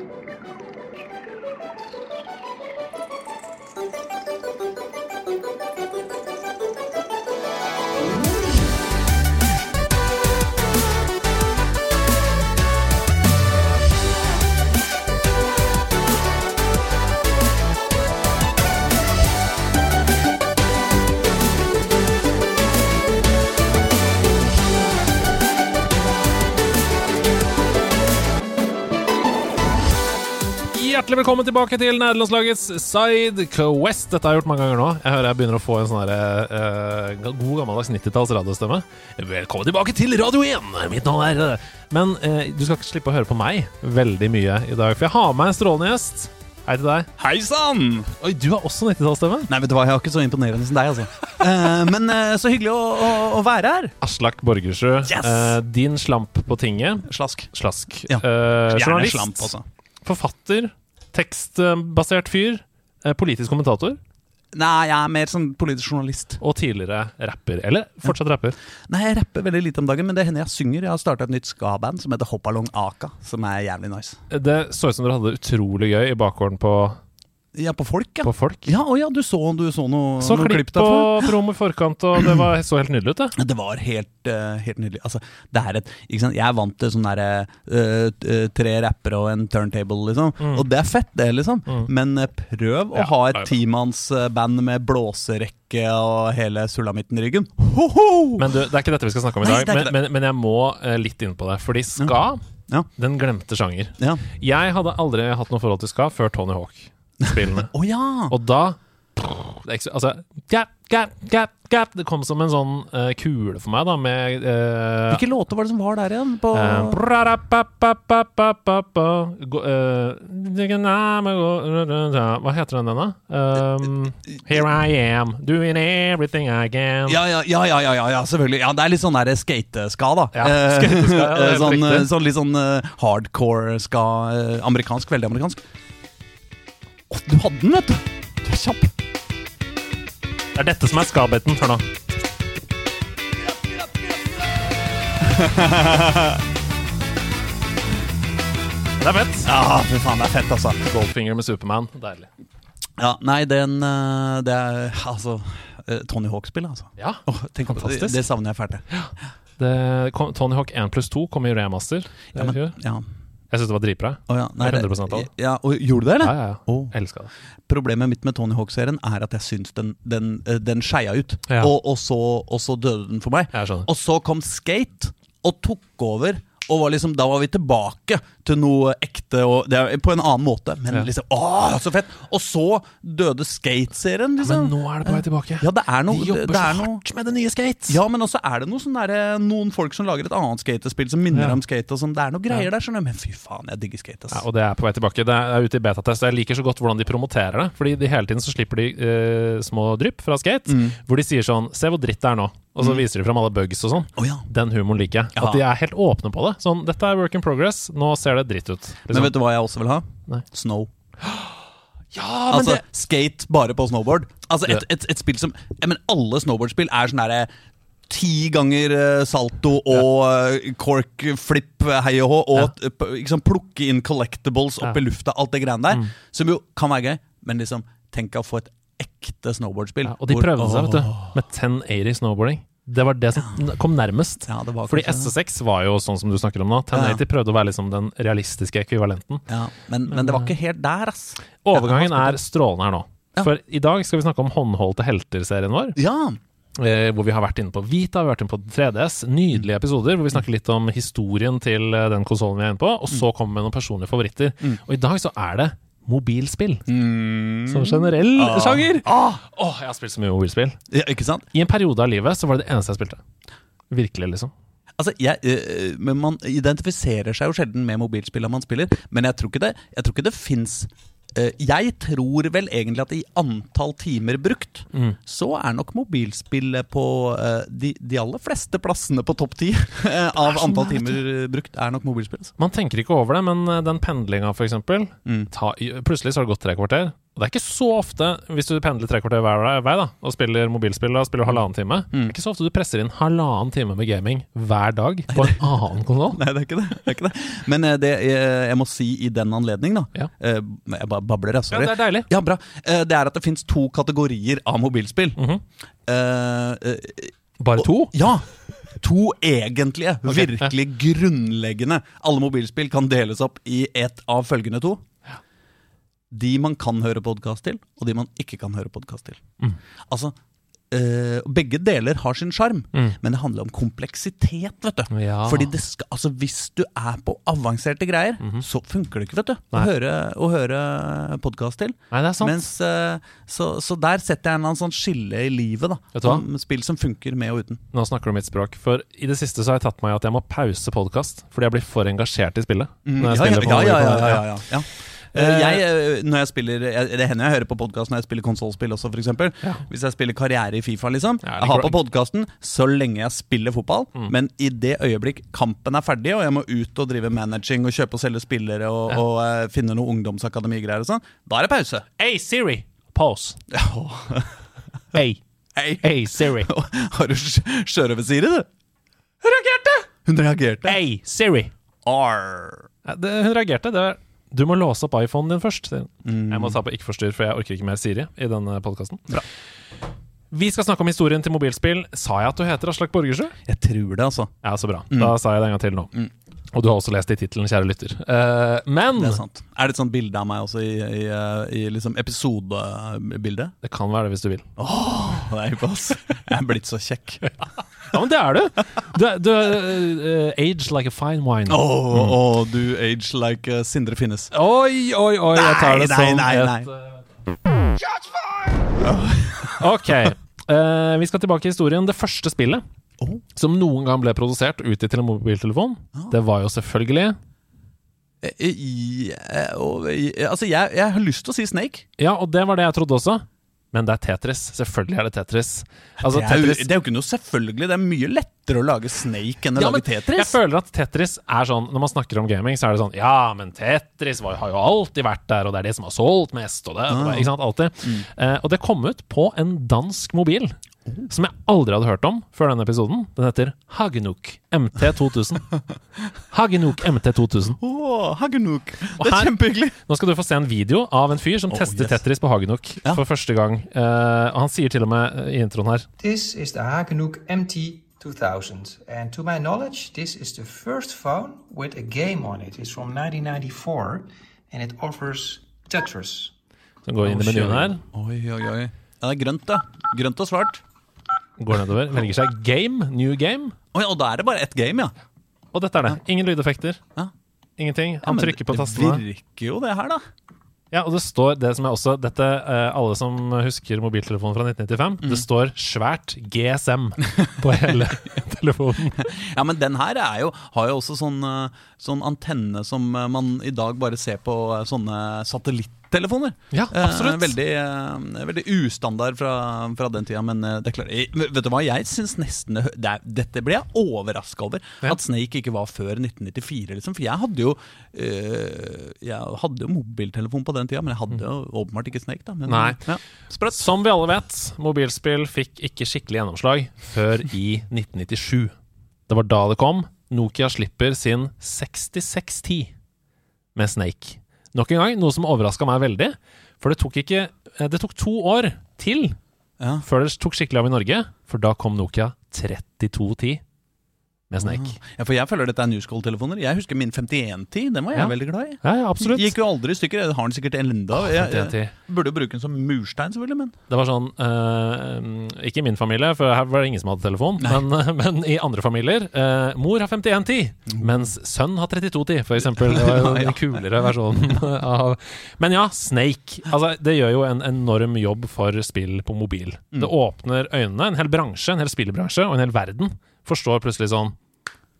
Thank you. Hjertelig velkommen tilbake til nederlandslagets Side Quest. Dette har jeg gjort mange ganger nå. Jeg hører jeg begynner å få en sånn eh, god gammeldags 90-talls radiostemme. Velkommen tilbake til Radio 1! Mitt navn er eh, Men uh, du skal ikke slippe å høre på meg veldig mye i dag, for jeg har med en strålende gjest. Hei til deg. Hei sann! Oi, du har også 90-tallsstemme? Nei, vet du hva, jeg har ikke så imponerende som deg, altså. uh, men uh, så hyggelig å, å, å være her. Aslak Borgersrud. Yes! Uh, din slamp på tinget. Slask. Slask. Ja. Journalist. slamp, altså. Forfatter. Tekstbasert fyr. eh, politisk kommentator. Nei, jeg er mer sånn politisk journalist. Og tidligere rapper. Eller fortsatt rapper. Nei, jeg rapper veldig lite om dagen, men det hender jeg synger. Jeg har starta et nytt ska-band som heter Hoppalong Aka, som er jævlig nice. Det så ut som dere hadde det utrolig gøy i bakgården på, Ja, på folk, ja. på Folk. Ja, å ja, du så, du så noe, Så noe klipp på promo i forkant, og det var, så helt nydelig ut, det. Det var helt, uh, helt nydelig. Altså, det er et, ikke sant? Jeg er vant til sånn derre eh, tre rappere og en turntable, liksom. Og det er fett, det, liksom. Men uh, prøv å Ja, ha et timannsband med blåserekke og hele sulamitten i ryggen. Ho-ho! Men du, det er ikke dette vi skal snakke om i Nei, dag. er Men, men, men jeg må litt inn på det. Fordi ska, Ja. den glemte sjanger. Ja. Jeg hadde aldri hatt noe forhold til ska før Tony Hawk-spillene. oh, ja! Og da ikke altså, gap, gap, gap, gap. det kom som en sånn uh, kule for meg, da, med uh, Hvilke låter var det som var der igjen? På Eh, Hva heter den, den, da? Um, Here I am, doing everything I can. ja, ja, ja, ja, ja, selvfølgelig. Ja, Det er litt sånn der skateska, da. Ja, skateska, sånn, sånn litt sånn hardcore ska. eh, amerikansk. Veldig amerikansk. Å, du hadde den, vet du! Du er kjapp. Det er dette som er skabeten. Hør nå. Det er fett. Ja, fy faen, det er fett, altså. Goldfinger med Supermann. Deilig. Ja, nei, den eh, Det er altså eh, Tony Hawk-spill, altså. Ja, Åh, tenk, Fantastisk. Det, det savner jeg fælt. jeg. det kom, Tony Hawk 1 pluss 2 kom i remaster. Ja, men, ja. Jeg syns det var dritbra. Oh, ja. Nei, 100% av. Ja, og Gjorde du det, eller? ja, ja. Åh. Elska det. Problemet mitt med Tony Hawk-serien er at jeg syns den, den, eh, den skeia ut. Ja. Og, og, så, og så døde den for meg. Jeg. Og så kom Skate og tok over. Og var liksom, da var vi tilbake til noe ekte og, det er, på en annen måte. Men Ja. liksom, åh, så fett Og så døde Skate-serien, liksom. Men nå er det på vei tilbake. Ja, det er noe De jobber det er så noe, hardt med det nye skate. Ja, men også er det noe sånn der, noen folk som lager et annet skatespill som minner Ja. om skate. Og sånn, Det er noe greier Ja. der, skjønner. Men fy faen, jeg digger skate. Ja, og det er på vei tilbake. Det er ute i betatest. Jeg liker så godt hvordan de promoterer det. Fordi de hele tiden så slipper de uh, små drypp fra skate, Mm. hvor de sier sånn Se hvor dritt det er nå. Og så viser de fram alle bugs og sånn. Oh, ja. Den humoren liker jeg. Ja. At de er helt åpne på det. Sånn, dette er work in progress. Nå ser det dritt ut. Men Liksom. vet du hva jeg også vil ha? Nei. Snow. ja, men Altså, det skate bare på snowboard. Altså, et, et, et spill som ja, men Alle snowboardspill er sånn derre Ti ganger eh, salto og ja. cork flip eh, hei og hå, og ja. liksom, plukke inn collectibles opp Ja. i lufta, alt det greiene der. Mm. Som jo kan være gøy, men liksom tenk å få et ekte snowboardspill. Og de prøvde seg, vet du. Med 1080 snowboarding. Det var det som kom nærmest. Ja, Fordi. SSX var jo sånn som du snakker om nå. 1080 prøvde å være liksom den realistiske ekvivalenten. Ja, men, men det var ikke helt der, ass. Overgangen er strålende her nå. For i dag skal vi snakke om håndholdte helter-serien vår. Ja. Eh, hvor vi har vært inne på Vita, vi har vært inne på 3DS. Nydelige episoder hvor vi snakker litt om historien til eh, den konsollen vi er inne på. Og så kommer vi med noen personlige favoritter. Og i dag så er det mobilspill. Som generell Ah. sjanger. Ah, Åh, jeg har spilt så mye mobilspill. ja, ikke sant? I en periode av livet så var det det eneste jeg spilte. Virkelig, liksom. Altså, jeg, eh, men Man identifiserer seg jo sjelden med mobilspillene man spiller, men jeg tror ikke det, jeg tror ikke det fins Jeg tror vel egentlig at i antall timer brukt, Mm. så er nok mobilspillet på eh, de, de aller fleste plassene på topp ti av så antall timer brukt, er nok mobilspill. Altså. Man tenker ikke over det, men eh, den pendlinga, eksempel Mm. ta, Plutselig så har det gått tre kvarter, og Og det er ikke så ofte, hvis du pendler tre kvarter hver vei da, og spiller mobilspill og spiller halvannen time, Mm. det er ikke så ofte du presser inn halvannen time med gaming hver dag på en annen konsoll. Nei, det er ikke det. det, er ikke det. Men eh, det jeg, jeg må si i den anledning, da Ja. eh, Jeg bare babler, jeg. Sorry. Ja, det er deilig. Ja, bra. Eh, Det er at det fins to kategorier av mobilspill. Mm -hmm. uh, Bare to? ja! To egentlige, okay. virkelig grunnleggende. Alle mobilspill kan deles opp i ett av følgende to. De man kan høre podkast til, og de man ikke kan høre podkast til. Mm. Altså, øh, Begge deler har sin sjarm, Mm. men det handler om kompleksitet. vet du Ja. Fordi det skal, altså Hvis du er på avanserte greier, så funker det ikke vet du å. Nei. høre, å høre podkast til. Nei, det er sant. Mens, øh, så, så der setter jeg en sånn skille i livet. da? Om Spill som funker med og uten. Nå snakker du mitt språk. For i det siste så har jeg tatt meg i at jeg må pause podkast fordi jeg blir for engasjert i spillet. Når jeg Mm, ja, spiller ja, på ja, ja, ja, ja, ja, jeg, eh, når jeg spiller Det hender jeg hører på podkast når jeg spiller konsollspill også, f.eks. Ja. Hvis jeg spiller karriere i Fifa, liksom. Ja, jeg har på podkasten så lenge jeg spiller fotball, Mm. men i det øyeblikk kampen er ferdig, og jeg må ut og drive managing og kjøpe og selge spillere og, Ja. og uh, finne noe ungdomsakademigreier og sånn, da er det pause. Hey Siri, pause. Ja, Hey, Hei. hey Siri. Har du sj- sjørøver Siri, du? Hun reagerte! Hun reagerte. Hey Siri. R. Det, hun reagerte. Det var, du må låse opp iPhonen din først. sier hun. Mm. Jeg må ta på ikke forstyrr, for jeg orker ikke mer Siri i denne podkasten. Vi skal snakke om historien til mobilspill. Sa jeg at du heter Aslak Borgersrud? Jeg tror det, altså. Ja, så bra. Da sa jeg det en gang til nå. Mm. Og du har også lest det i tittelen, kjære lytter. Uh, men Det er sant. Er det et sånt bilde av meg også i, i, eh, i liksom episodebildet? det kan være det hvis du vil. Åh, det på, ass. Jeg er blitt så kjekk. Ja, men det er du! Du, du eh, age like a fine wine. Åh, oh, du age like uh, Sindre Finnes. Oi, oi, oi, jeg tar det Nei, som nei, nei, et uh... Ok. vi skal tilbake i historien. Det første spillet oh. som noen gang ble produsert ut utgitt til en mobiltelefon, det var jo selvfølgelig jeg, jeg, Altså, jeg, jeg har lyst til å si Snake. Ja, og det var det jeg trodde også. Men det er Tetris. Selvfølgelig er det Tetris. Altså, det, er Tetris det er jo ikke noe selvfølgelig. Det er mye lettere å lage Snake enn å Ja, lage Tetris. Jeg føler at Tetris er sånn Når man snakker om gaming, så er det sånn Ja, men Tetris var, har jo alltid vært der, og det er det som har solgt mest, og det, Ah. Ikke sant? Alltid. Mm. Uh, og det kom ut på en dansk mobil. Oh. Som jeg aldri hadde hørt om før denne episoden. Den heter Hagenuk MT2000. Hagenuk MT2000. Åh, Hagenuk. Det er her- kjempehyggelig. Nå skal du få se en video av en fyr som Oh, tester yes. Tetris på Hagenuk Ja. for første gang. Uh, og han sier til og med eh, i introen her This is the Hagenuk MT2000 and to my knowledge this is the first phone with a game on it. It's from 1994 and it offers Tetris. Så går inn i menyen her. Oi, oi, oi. Ja, det er grønt, da. Grønt og svart. Går nedover. Velger seg game. New game. Oi, og da er det bare ett game, ja. Og dette er det. Ingen lydeffekter. Ja. Ingenting. Han ja, trykker på det tastene. virker jo, det her, da. Ja, og det står det som er også Dette, eh, alle som husker mobiltelefonen fra 1995, Mm. det står svært GSM på hele telefonen. Ja, men den her er jo, har jo også sånn, eh, sånn antenne som eh, man i dag bare ser på eh, sånne satellittelefoner. Ja, Eh, absolutt. veldig, eh, veldig ustandard fra, fra den tida, men eh, det er klart eh, Vet du hva, jeg syns nesten det, det er, Dette ble jeg overraska over. Ja. At Snake ikke var før 1994, liksom. For jeg hadde jo eh, Jeg hadde jo mobiltelefon på den tida, men jeg hadde jo åpenbart ikke Snake, da. Men, Nei. Ja, sprøtt. Som vi alle vet, mobilspill fikk ikke skikkelig gjennomslag før i 1997. Det var da det kom. Nokia slipper sin 6610 med Snake. Nok en gang, noe som overraska meg veldig. For det tok ikke Det tok to år til Ja. før det tok skikkelig av i Norge. For da kom Nokia 3210 med Snake. Ja, for jeg føler dette er Newscall-telefoner. Jeg husker min 5110. Den var jeg Ja. veldig glad i. Ja, ja, absolutt. Gikk jo aldri i stykker. Jeg har den sikkert enda. Jeg, 5110. jeg burde jo bruke den som murstein, selvfølgelig, men Det var sånn eh, Ikke i min familie, for her var det ingen som hadde telefon. Men, men i andre familier. eh, mor har 5110, mens sønn har 3210, for eksempel. Det var jo den kulere versjonen av Men ja, Snake. Altså, det gjør jo en enorm jobb for spill på mobil. Mm. Det åpner øynene. En hel bransje, en hel spillbransje og en hel verden forstår plutselig sånn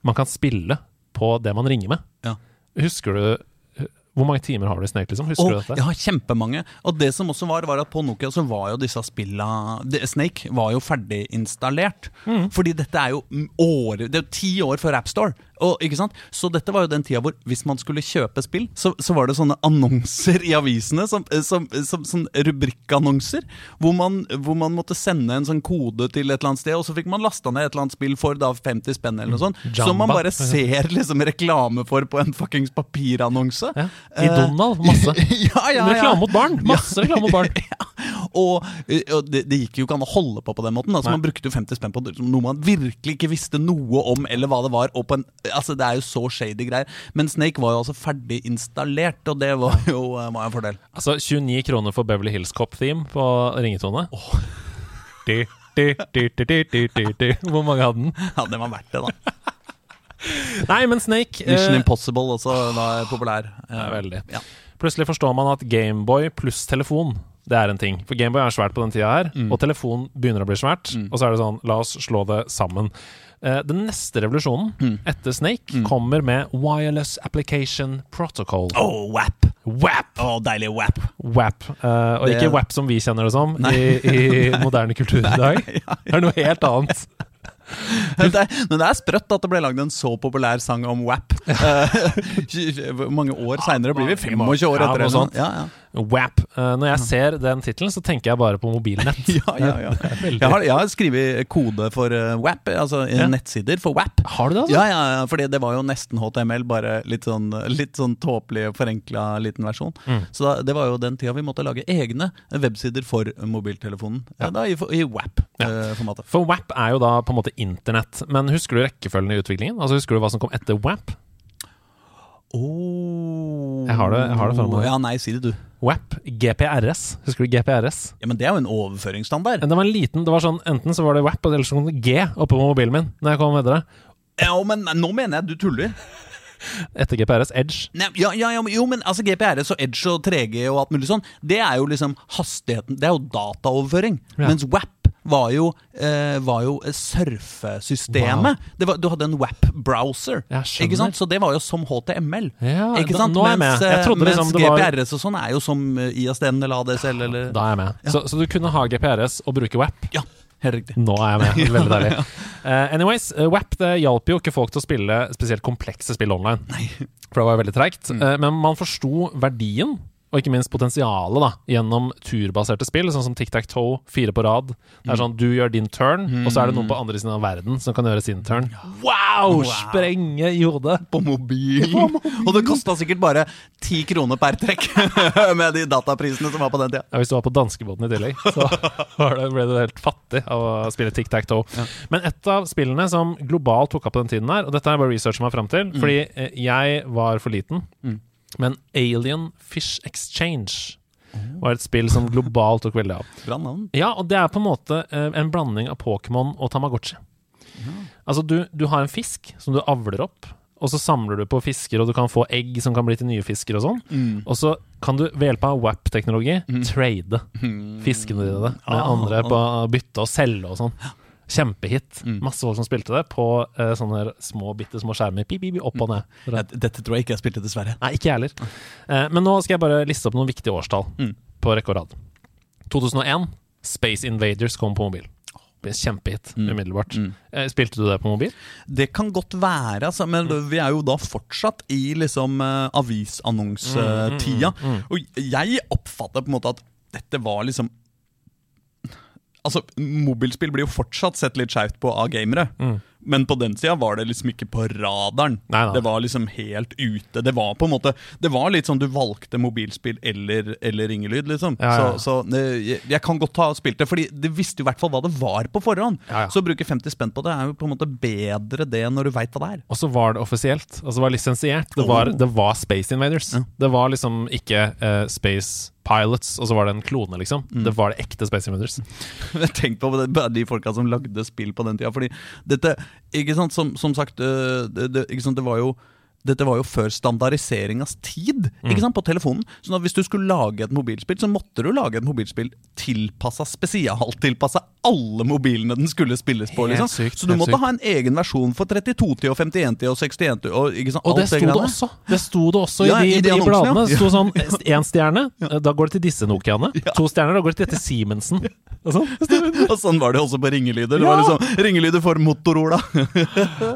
Man kan spille på det man ringer med. Ja. Husker du Hvor mange timer har du i Snake? liksom? Husker du dette? Jeg har kjempemange. Og det som også var, var at på Nokia så var jo disse spilla Snake var jo ferdig installert. Mm. Fordi dette er jo mm, år, Det er jo ti år før AppStore. Ikke sant? Så dette var jo den tida hvor hvis man skulle kjøpe spill, så, så var det sånne annonser i avisene, som, som, som, sånn rubrikkannonser, hvor man, hvor man måtte sende en sånn kode til et eller annet sted, og så fikk man lasta ned et eller annet spill for da 50 spenn eller noe sånt. Som man bare ser liksom reklame for på en fuckings papirannonse. Ja. I Donald, masse. ja, ja, ja. Reklame mot barn! Masse reklame mot barn. Og, eh, og det, det gikk jo ikke an å holde på på den måten. Altså Man brukte jo 50 spenn på noe man virkelig ikke visste noe om, eller hva det var. En, altså Det er jo så shady greier. Men Snake var jo altså ferdig installert, og det var jo eh, var en fordel. Altså 29 kroner for Beverly Hills Cop-theme på ringetone. Oh. Du, du, du. Hvor mange hadde den? Ja, det var verdt det, da. Nei, men Snake Mission eh, Impossible også var populær. Ja, veldig. Ja. Plutselig forstår man at Gameboy pluss telefon det er en ting. For Gameboy er svært på den tida her, Mm. og telefon begynner å bli svært. Og så er det sånn, la oss slå det sammen. Eh, den neste revolusjonen Mm. etter Snake kommer med Wireless Application Protocol. Oh, WAP! WAP! Oh, deilig WAP. WAP. Eh, og Det- ikke WAP som vi kjenner det som i, i moderne kultur i dag. Det er noe helt annet. Det, men det er sprøtt at det ble lagd en så populær sang om WAP. Eh, Hvor mange år seinere blir vi? 25 år etter. Ja, ja. WAP. Eh, når jeg ser den tittelen, så tenker jeg bare på mobilnett. Ja, ja, ja. Jeg har, jeg har skrevet kode for eh, WAP, altså eh, Ja. nettsider for WAP. Har du det, altså? Ja, ja, ja, fordi det var jo nesten HTML, bare litt sånn, litt sånn tåpelig, forenkla liten versjon. Mm. Så da, det var jo den tida vi måtte lage egne websider for mobiltelefonen. Ja. Da, I, i WAP-formatet. For WAP er jo da på en måte internett. Men husker du rekkefølgen i utviklingen? Altså Husker du hva som kom etter WAP? Oh. Jeg har det- jeg har det foran meg. Ja, nei, si det, du. WAP, GPRS. Husker du GPRS? Ja, Men det er jo en overføringsstandard. Det var en liten, det var sånn, Enten så var det WAP, eller så kom det G oppe på mobilen min. Når jeg kom videre Ja, men nå mener jeg du tuller. Etter GPRS, Edge. Nei, ja, ja, ja, men- jo, men altså GPRS og Edge og 3G og alt mulig sånn, det er jo liksom hastigheten Det er jo dataoverføring. Ja. Mens WAP var jo, eh, var jo surfesystemet. Wow. Det var, du hadde en WAP-browser. Ikke sant? Så det var jo som HTML. Ja, ikke da- sant? med. Jeg eh, mens liksom det var- GPRS og sånn er jo som eh, ISDN eller ADSL eller Da er jeg med. Så, så du kunne ha GPRS og bruke WAP? Ja. Nå er jeg med. Veldig deilig. Uh, anyways, uh, WAP det hjalp jo ikke folk til å spille spesielt komplekse spill online. For det var jo veldig treigt. Eh, men man forsto verdien, og ikke minst potensialet, da, gjennom turbaserte spill, sånn som Tic-Tac-Toe, fire på rad. Det er Mm. sånn du gjør din turn, og så er det noen på andre siden av verden som kan gjøre sin turn. Wow! Sprenge i hodet! På mobil. og det kosta sikkert bare ti kroner per trekk med de dataprisene som var på den tida. Ja, hvis du var på danskebåten i tillegg, så var det, ble du helt fattig av å spille tic-tac-toe. Men et av spillene som globalt tok opp på den tiden her, og dette er bare research meg fram til, fordi eh, jeg var for liten, men Alien Fish Exchange var et spill som globalt tok veldig av. Bra navn. Ja, og det er på en måte eh, en blanding av Pokémon og Tamagotchi. Altså, du, du har en fisk som du avler opp, og så samler du på fisker, og du kan få egg som kan bli til nye fisker og sånn. Og så kan du ved hjelp av WAP-teknologi trade fiskene dine med Ah, andre på bytte og selge og sånn. Kjempehit. Masse folk som spilte det på uh, sånne små, bitte små skjermer. Bi, bi, bi, opp og ned. Ja, Dette tror jeg ikke jeg spilte, dessverre. Nei, ikke jeg heller. Uh, men nå skal jeg bare liste opp noen viktige årstall Mm. på rekke og rad. 2001. Space Invaders kom på mobil. Ble kjempehit Kjempehit umiddelbart. Mm. Eh, Spilte du det på mobil? Det kan godt være, altså, men vi er jo da fortsatt i liksom avisannonsetida. Og jeg oppfatter på en måte at dette var liksom Altså, Mobilspill blir jo fortsatt sett litt skeivt på av gamere. Men på den sida var det liksom ikke på radaren. Nei, nei. Det var liksom helt ute. Det var på en måte Det var litt sånn du valgte mobilspill eller, eller ringelyd, liksom. Ja, ja. Så, så eh, jeg, jeg kan godt ha spilt det, Fordi det visste jo i hvert fall hva det var på forhånd. Ja, ja. Så å bruke 50 spenn på det er jo på en måte bedre det når du veit hva det er. Og så var det offisielt. Altså det var lisensiert. Det var, Oh. det var Space Invaders. Det var liksom ikke uh, Space Pilots, og så var det en klone, liksom. Mm. Det var det ekte Space Invaders. Tenk på det, de folka som lagde spill på den tida. Fordi dette, ikke sant, som, som sagt, øh, det, det, ikke sant, det var jo dette var jo før standardiseringas tid Mm. ikke sant, på telefonen. Så hvis du skulle lage et mobilspill, så måtte du lage et mobilspill tilpassa, spesialtilpassa alle mobilene den skulle spilles på. Liksom. sykt, så du måtte sykt. ha en egen versjon for 3210 og 5110 og 6110 og ikke sant, Og det sto det også Det sto det også Ja, i, de, i de i, bladene. Det ja. sto sånn én stjerne, da går det til disse Nokiaene. To stjerner, da går det til dette Siemensen. Og sånn. Og sånn var det også på ringelyder. Det Ja. var liksom Ringelyder for Motorola.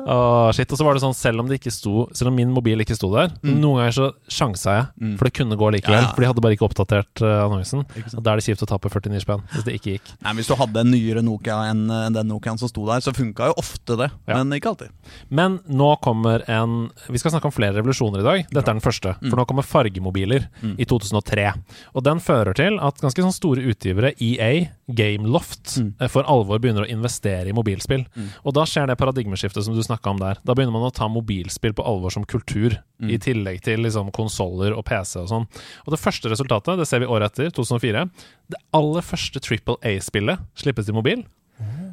oh, shit, Og så var det sånn, selv om, det ikke sto, selv om min mobil ikke sto der, noen ganger så sjansa jeg, for det kunne gå likevel. Mm. Ja, ja. For de hadde bare ikke oppdatert uh, annonsen. Ikke. Da er det kjipt å tape 49 spenn hvis det ikke gikk. Nei, Hvis du hadde en nyere Nokia enn enn den Nokiaen som sto der, så funka jo ofte det. Ja. Men ikke alltid. Men nå kommer en Vi skal snakke om flere revolusjoner i dag. Dette er den første. Mm. For nå kommer fargemobiler i 2003. Og den fører til at ganske sånn store utgivere, EA, Gameloft, Mm. eh, for alvor begynner å investere i mobilspill. Og da skjer det paradigmeskiftet som du snakka om der. Da begynner man å ta mobilspill på alvor som kultur, Mm. i tillegg til liksom konsoller og PC og sånn. Og det første resultatet, det ser vi året etter, 2004. Det aller første Triple A-spillet slippes til mobil,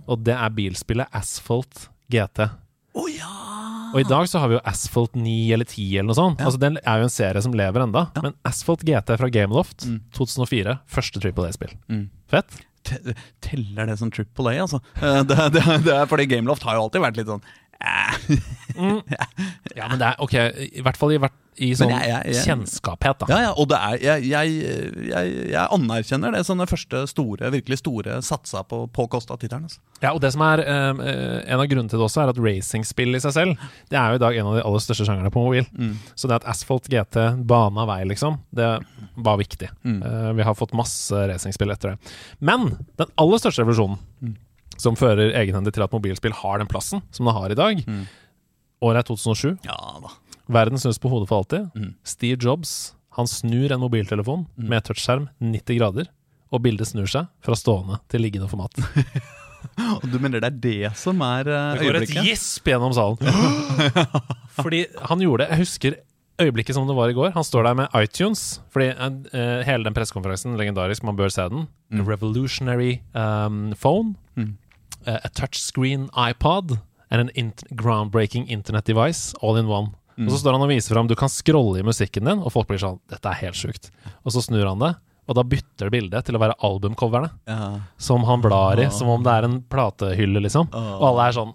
og det er bilspillet Asphalt GT. Oh, ja! Og i dag så har vi jo Asphalt 9 eller 10 eller noe sånt. Ja. Altså Den er jo en serie som lever enda. Men Asphalt GT fra Gameloft, 2004, første Triple A-spill. Mm. Fett? Te- Teller det som Triple A, altså? Eh, Det, det, det fordi Gameloft har jo alltid vært litt sånn eh. Ja, men det er ok, i hvert fall i, i sånn jeg- jeg- jeg- kjennskaphet, da. Ja, ja, og det er Jeg, anerkjenner det som den første store, virkelig store satsa på påkosta tittelen. Altså. Ja, og det som er eh, En av grunnene til det også, er at racingspill i seg selv Det er jo i dag en av de aller største sjangerne på mobil. Mm. Så det at Asphalt GT bana vei, liksom, det var viktig. Mm. Eh, vi har fått masse racingspill etter det. Men den aller største revolusjonen, Mm. Som fører egenhendig til at mobilspill har den plassen som det har i dag, Mm. året er 2007. Ja da. Verden snus på hodet for alltid. Mm. Steve Jobs han snur en mobiltelefon med touchskjerm 90 grader, og bildet snur seg fra stående til liggende format. Og du mener det er det som er øyeblikket? Det går et gjesp gjennom salen. Fordi han gjorde det Jeg husker øyeblikket som det var i går. Han står der med iTunes. Fordi uh, hele den pressekonferansen, legendarisk, man bør se den. Mm. revolutionary um, phone. Mm. Eh, a touchscreen iPod. And an int groundbreaking internet device all in one. Og så står han og viser fram Du kan scrolle i musikken din, og folk blir sånn Dette er helt sjukt. Og så snur han det, og da bytter det bildet til å være albumcoverne. Ja. Som han blar i, som om det er en platehylle, liksom. Og alle er sånn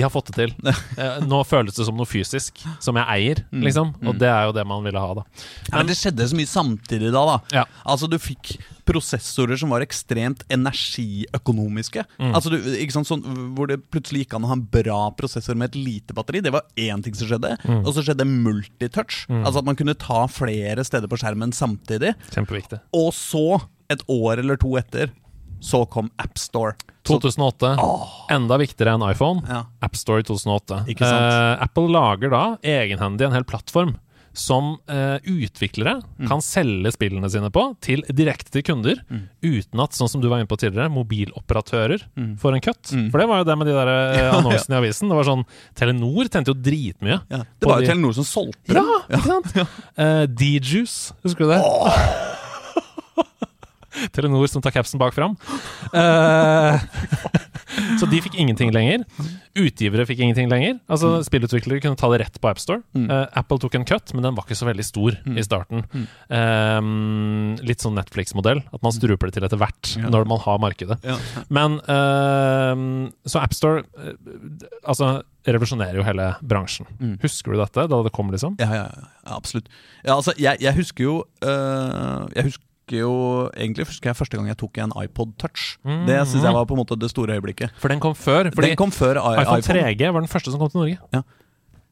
De har fått det til. Eh, Nå føles det som noe fysisk, som jeg eier, liksom. Og det er jo det man ville ha, da. Ja, men det skjedde så mye samtidig da. da Ja. Altså Du fikk prosessorer som var ekstremt energiøkonomiske. Mm. Altså du, ikke sant, sånn, Hvor det plutselig gikk an å ha en bra prosessor med et lite batteri. Det var én ting som skjedde. Mm. Og så skjedde multitouch. Altså At man kunne ta flere steder på skjermen samtidig. Kjempeviktig. Og så, et år eller to etter, så kom AppStore. 2008. Enda viktigere enn iPhone. Ja. AppStore 2008. Ikke sant? Eh, Apple lager da egenhendig en hel plattform som eh, utviklere Mm. kan selge spillene sine på til direkte til kunder, Mm. uten at, sånn som du var inne på tidligere, mobiloperatører Mm. får en cut. For det var jo det med de der eh, annonsene i avisen. Det var sånn Telenor tjente jo dritmye. Ja. Det var var de- jo Telenor som solgte Ja, ikke sant? Eh, D-Juice, husker du det? Telenor som tar capsen bak fram. Eh, så de fikk ingenting lenger. Utgivere fikk ingenting lenger. Altså Spillutviklere kunne ta det rett på AppStore. Uh, Apple tok en cut, men den var ikke så veldig stor i starten. Eh, litt sånn Netflix-modell, at man struper det til etter hvert når man har markedet. Ja. Men uh, Så AppStore uh, altså, revolusjonerer jo hele bransjen. Husker du dette da det kom, liksom? Ja, ja, ja, ja absolutt. Ja, altså, jeg, jeg husker jo øh, Jeg husker jo Egentlig husker jeg første gang jeg tok en iPod Touch. Det syns jeg var på en måte det store øyeblikket. For den kom før. Fordi Den kom før I iPhone iPhone. 3G var den første som kom til Norge.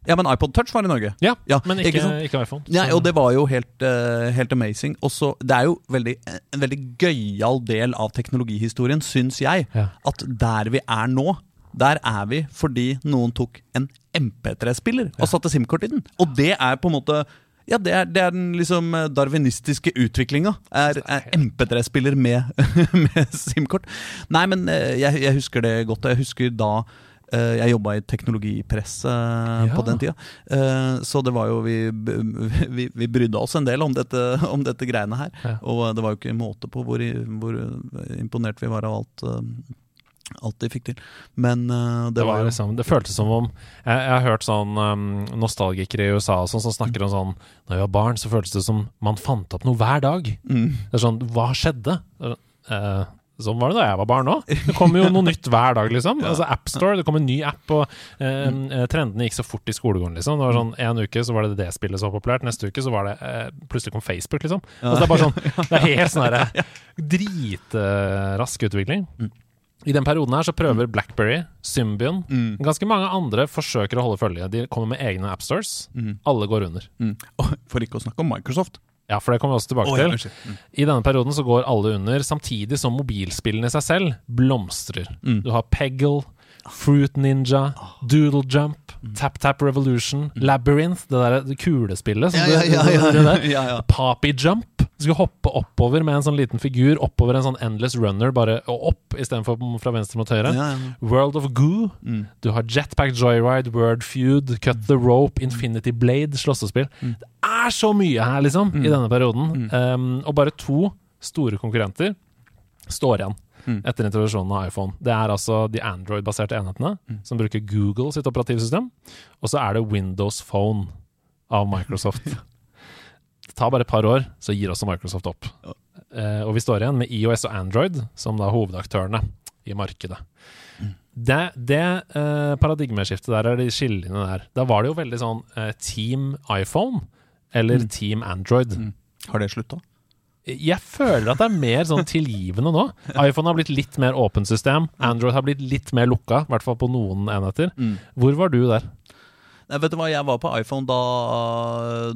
Ja, men iPod Touch var i Norge. Ja, Ja, men ikke ikke, ikke iPhone. Så- og det var jo helt, uh, helt amazing. Også, det er jo veldig, en veldig gøyal del av teknologihistorien, syns jeg. Ja. At der vi er nå, der er vi fordi noen tok en MP3-spiller og satte SIM-kort i den. Og det er på en måte ja, det er, det er den liksom eh, darwinistiske utviklinga. Er, er MP3-spiller med, med SIM-kort. Nei, men eh, jeg, jeg husker det godt. Jeg husker da eh, jeg jobba i teknologipresse eh, Ja. på den tida. Så det var jo vi, vi, vi brydde oss en del om dette, om dette greiene her. Ja. Og det var jo ikke måte på hvor, hvor imponert vi var av alt, Alt de fikk til. Men uh, det, Det, var liksom, det føltes som om Jeg, jeg har hørt sånn um, nostalgikere i USA sånn, som snakker om sånn Når jeg var barn, så føltes det som man fant opp noe hver dag. mm. Det er sånn Hva skjedde? Uh, sånn var det da jeg var barn òg. Det kommer jo noe nytt hver dag, liksom. Altså AppStore, det kom en ny app, og eh, eh, trendene gikk så fort i skolegården, liksom. Det var sånn En uke så var det det spillet som var populært, neste uke så var det eh, Plutselig kom Facebook, liksom. Altså, det er bare sånn Det er helt sånn herre dritrask utvikling. I den perioden her så prøver Blackberry, Symbian Ganske mange andre forsøker å holde følge. De kommer med egne appstores. Alle går under. Mm. For ikke å snakke om Microsoft. Ja, for det kommer vi også tilbake oh, ja, til. Mm. I denne perioden så går alle under, samtidig som mobilspillene i seg selv blomstrer. Mm. Du har Peggle, Fruit Ninja, Doodle Jump, Tap Tap Revolution, Labyrinth, det der kulespillet. som Mm. Ja, ja, ja, ja, ja. Poppy Jump. Du skulle hoppe oppover med en sånn liten figur, oppover en sånn endless runner, bare opp istedenfor fra venstre mot høyre. Ja, ja. World of Goo. Mm. Du har Jetpack Joyride, Word Feud, Cut the Rope, Infinity Blade, slåssespill. Mm. Det er så mye her, liksom, i denne perioden. Um, og bare to store konkurrenter står igjen Mm. etter introduksjonen av iPhone. Det er altså de Android-baserte enhetene, Mm. som bruker Google sitt operativsystem. Og så er det Windows Phone av Microsoft. Tar bare et par år, så gir også Microsoft opp. Eh, og vi står igjen med IOS og Android som da hovedaktørene i markedet. Mm. Det, det eh, paradigmeskiftet der, er de skillelinjene der, da var det jo veldig sånn eh, Team iPhone eller Mm. Team Android. Mm. Har det slutta? Jeg føler at det er mer sånn tilgivende nå. iPhone har blitt litt mer åpent system. Android har blitt litt mer lukka, i hvert fall på noen enheter. Mm. Hvor var du der? Nei, vet du hva, jeg var på iPhone da,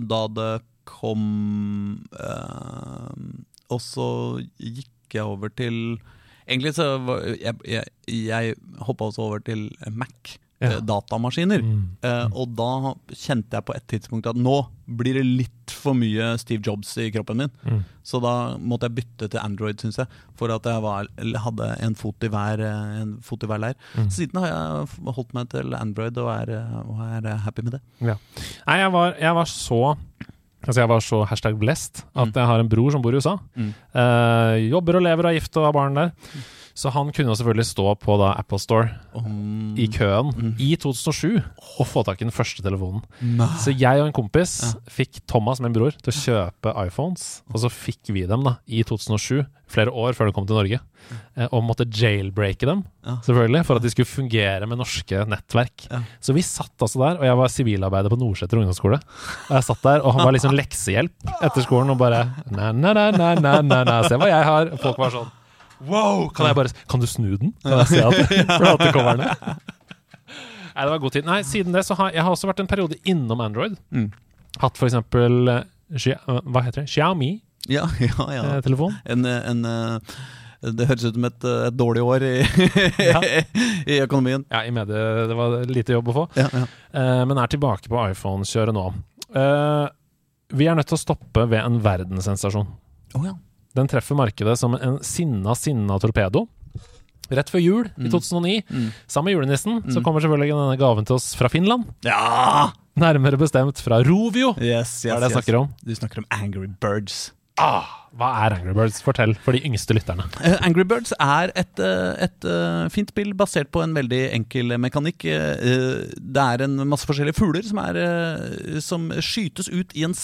da det kom eh, Og så gikk jeg over til Egentlig så var jeg, jeg, jeg hoppa også over til Mac. Ja. eh, Datamaskiner. Mm. Uh, og da kjente jeg på et tidspunkt at nå blir det litt for mye Steve Jobs i kroppen min. Mm. Så da måtte jeg bytte til Android, syns jeg. For at jeg var, hadde en fot i hver, en fot i hver leir. Mm. Siden har jeg holdt meg til Android og er, og er happy med det. Nei, jeg var, jeg var så Altså jeg var så hashtag blessed at Mm. jeg har en bror som bor i USA. Mm. Eh, jobber og lever og er gift og har barn der. Så han kunne jo selvfølgelig stå på da Apple Store Um, i køen Mm. i 2007 og få tak i den første telefonen. Nei. Så jeg og en kompis Ja. fikk Thomas, min bror, til å kjøpe iPhones. Og så fikk vi dem da i 2007, flere år før de kom til Norge. eh, Og måtte jailbreake dem, Ja. selvfølgelig, for at de skulle fungere med norske nettverk. Ja. Så vi satt altså der, og jeg var sivilarbeider på Nordseter ungdomsskole. Og jeg satt der, og han var liksom leksehjelp etter skolen og bare na, na, na, na, na, na. Se hva jeg har. Og folk var sånn Wow! Kan jeg bare Kan du snu den? Kan jeg se at platekommerne Nei, det var god tid. Nei, siden det så har jeg har også vært en periode innom Android. Mm. Hatt for eksempel eh, eh, Hva heter det? Ja, ja, ja. En, eh, en, eh, det høres ut som et, et dårlig år i, i økonomien. ja, i medie Det var lite jobb å få. Ja, ja. Eh, men er tilbake på iPhone-kjøret nå. Eh, vi er nødt til å stoppe ved en verdenssensasjon. Ja. Den treffer markedet som en sinna, sinna torpedo. Rett før jul i Mm. 2009, Mm. sammen med julenissen, så Mm. kommer selvfølgelig denne gaven til oss fra Finland. ja! Nærmere bestemt fra Rovio. Yes, yes, det er det jeg yes. snakker om? Du snakker om Angry Birds. Ah, hva er Angry Birds? Fortell for de yngste lytterne. Uh, Angry Birds er et, eh, et uh, fint spill basert på en veldig enkel mekanikk. Eh, Det er en masse forskjellige fugler som, er, som skytes ut i en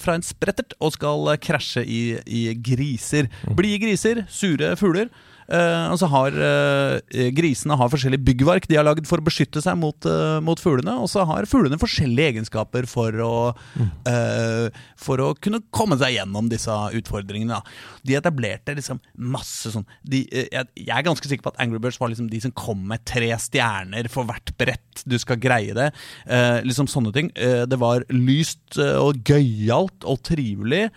fra en sprettert og skal krasje i, i griser. Blide griser, sure fugler. Eh, og så har eh, Grisene har forskjellige byggverk de har lagd for å beskytte seg mot, eh, mot fuglene. Og så har fuglene forskjellige egenskaper for å, eh, for å kunne komme seg gjennom disse utfordringene. Da. De etablerte liksom masse sånn de, jeg, jeg er ganske sikker på at Angry Birds var liksom de som kom med tre stjerner for hvert brett. Du skal greie det. Uh, liksom sånne ting. Uh, det var lyst og gøyalt og trivelig.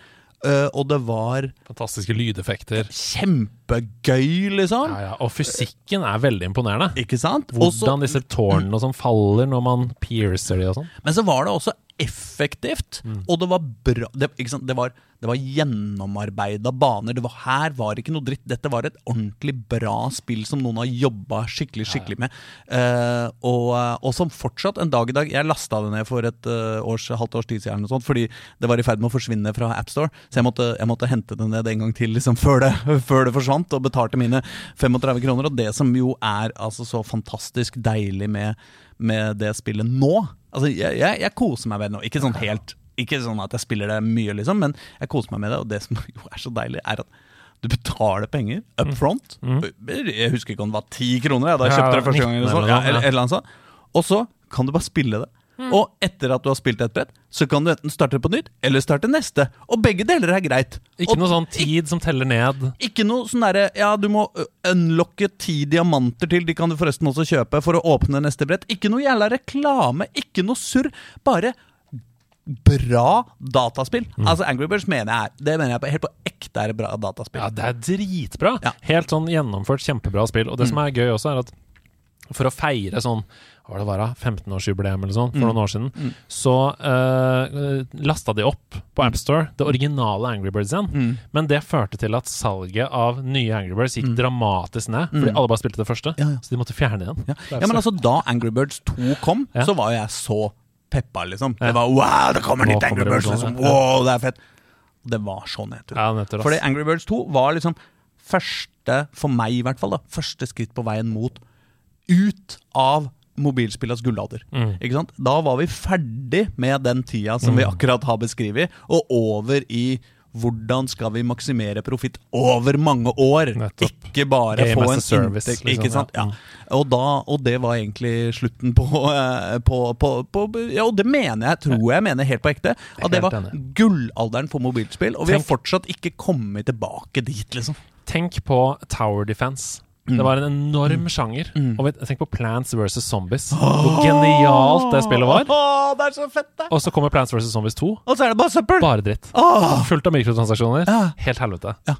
Eh, og det var Fantastiske lydeffekter. kjempegøy, liksom. Ja, ja. Og fysikken er veldig imponerende. Ikke sant? Også- Hvordan disse tårnene og sånn faller når man piercer de og sånn. Men så var det også effektivt, og det var bra det? Det, var, det var gjennomarbeida baner. Det var, her var ikke noe dritt. Dette var et ordentlig bra spill som noen har jobba skikkelig skikkelig med. Uh, og, og som fortsatt en dag i dag Jeg lasta det ned for et uh, års, halvt års tid siden, sånt, fordi det var i ferd med å forsvinne fra AppStore. Så jeg måtte, jeg måtte hente det ned en gang til liksom, før, det, før det forsvant, og betalte mine 35 kroner. Og det som jo er altså så fantastisk deilig med, med det spillet nå Altså, jeg, jeg, jeg koser meg med det nå. Ikke sånn helt Ikke sånn at jeg spiller det mye, liksom, men jeg koser meg med det. Og det som jo er så deilig, er at du betaler penger up front. Jeg husker ikke om det var ti kroner jeg, da jeg kjøpte det første gang. Eller sånn. eller eller, eller annet sånt. Og så kan du bare spille det. Og etter at du har spilt et brett, så kan du enten starte på nytt eller starte neste. Og begge deler er greit. Ikke og noe sånn tid som teller ned. ikke noe sånn derre Ja, du må unlocke ti diamanter til, de kan du forresten også kjøpe for å åpne neste brett. Ikke noe jævla reklame, ikke noe surr. Bare bra dataspill. Altså Angry Birds mener jeg Det mener jeg på, helt på ekte er bra dataspill. Ja, det er dritbra. Ja. Helt sånn gjennomført, kjempebra spill. Og det som er gøy også, er at for å feire sånn hva var det var 15-årsjubileum eller sånn, for noen år siden, så uh, lasta de opp på AppStore det originale Angry Birds igjen. Men det førte til at salget av nye Angry Birds gikk dramatisk ned, fordi alle bare spilte det første. Ja, ja. Så de måtte fjerne igjen. Ja. ja, men altså Da Angry Birds 2 kom, så var jo jeg så peppa, liksom. Det var wow, det kommer nytt Angry Birds! Liksom. Wow, det er fett. Det var så nedtur. Ja, ass. Fordi Angry Birds 2 var liksom første, for meg i hvert fall, da, første skritt på veien mot ut av mobilspillets gullalder. Mm. Da var vi ferdig med den tida som vi akkurat har beskrevet, og over i hvordan skal vi maksimere profitt over mange år? Nettopp. Ikke bare Game få en service, inntekt. liksom, ikke sant? ja. Ja. Og, da, og det var egentlig slutten på, eh, på, på, på Ja, og det mener jeg, tror jeg mener helt på ekte. At det var gullalderen for mobilspill, og vi har fortsatt ikke kommet tilbake dit, liksom. Tenk på Tower Defense. Det var en enorm sjanger. Og vet- tenk på Plants vs. Zombies. Hvor genialt det spillet var. Åh, det er så fett, det! Og så kommer Plants vs. Zombies 2. Og så er det bare søppel! Bare dritt. Åh! Fullt av mikrotransaksjoner. Ja. Helt helvete. Ja.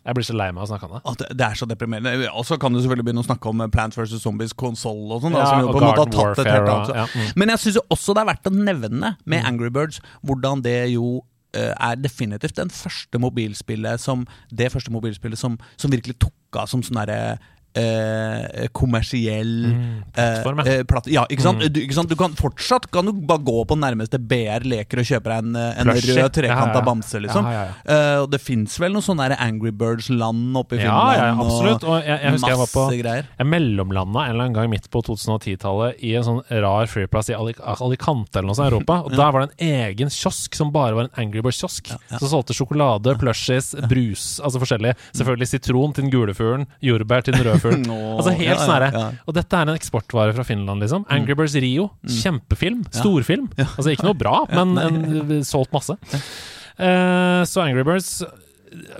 Jeg blir så lei meg av å snakke om det. At det, det er så deprimerende. Og så kan du selvfølgelig begynne å snakke om Plants vs. Zombies konsoll og sånn. Ja, som jo og på en måte har Garden tatt et Warfare helt og- annet. ja, mm. Men jeg syns også det er verdt å nevne med Angry Birds hvordan det jo eh, er definitivt den første mobilspillet som Det første mobilspillet som, som virkelig tok av som sånn derre eh, kommersiell plattform, ja. eh, eh, platt, ja, ikke sant? Du, ikke sant? Du kan fortsatt kan du bare gå på nærmeste BR Leker og kjøpe deg en, eh, en rød trekanta Ja, ja, bamse, liksom. Eh, og det fins vel noen sånne Angry Birds-land oppe i Finland? ja, absolutt. Og jeg, jeg husker jeg var på greier. Jeg mellomlanda en eller annen gang midt på 2010-tallet i en sånn rar flyplass i Ali- Alicante eller noe sånt i Europa. Og der var det en egen kiosk som bare var en Angry Birds-kiosk. Som solgte sjokolade, plushies, brus, altså forskjellig. Selvfølgelig sitron til den gule fuglen, jordbær til den røde fuglen. no, altså helt ja, ja, sånn ja. Og dette er en eksportvare fra Finland, liksom. Angry Birds Rio. Kjempefilm. Storfilm. Altså ikke noe bra, men en, solgt masse. Uh, så Angry Birds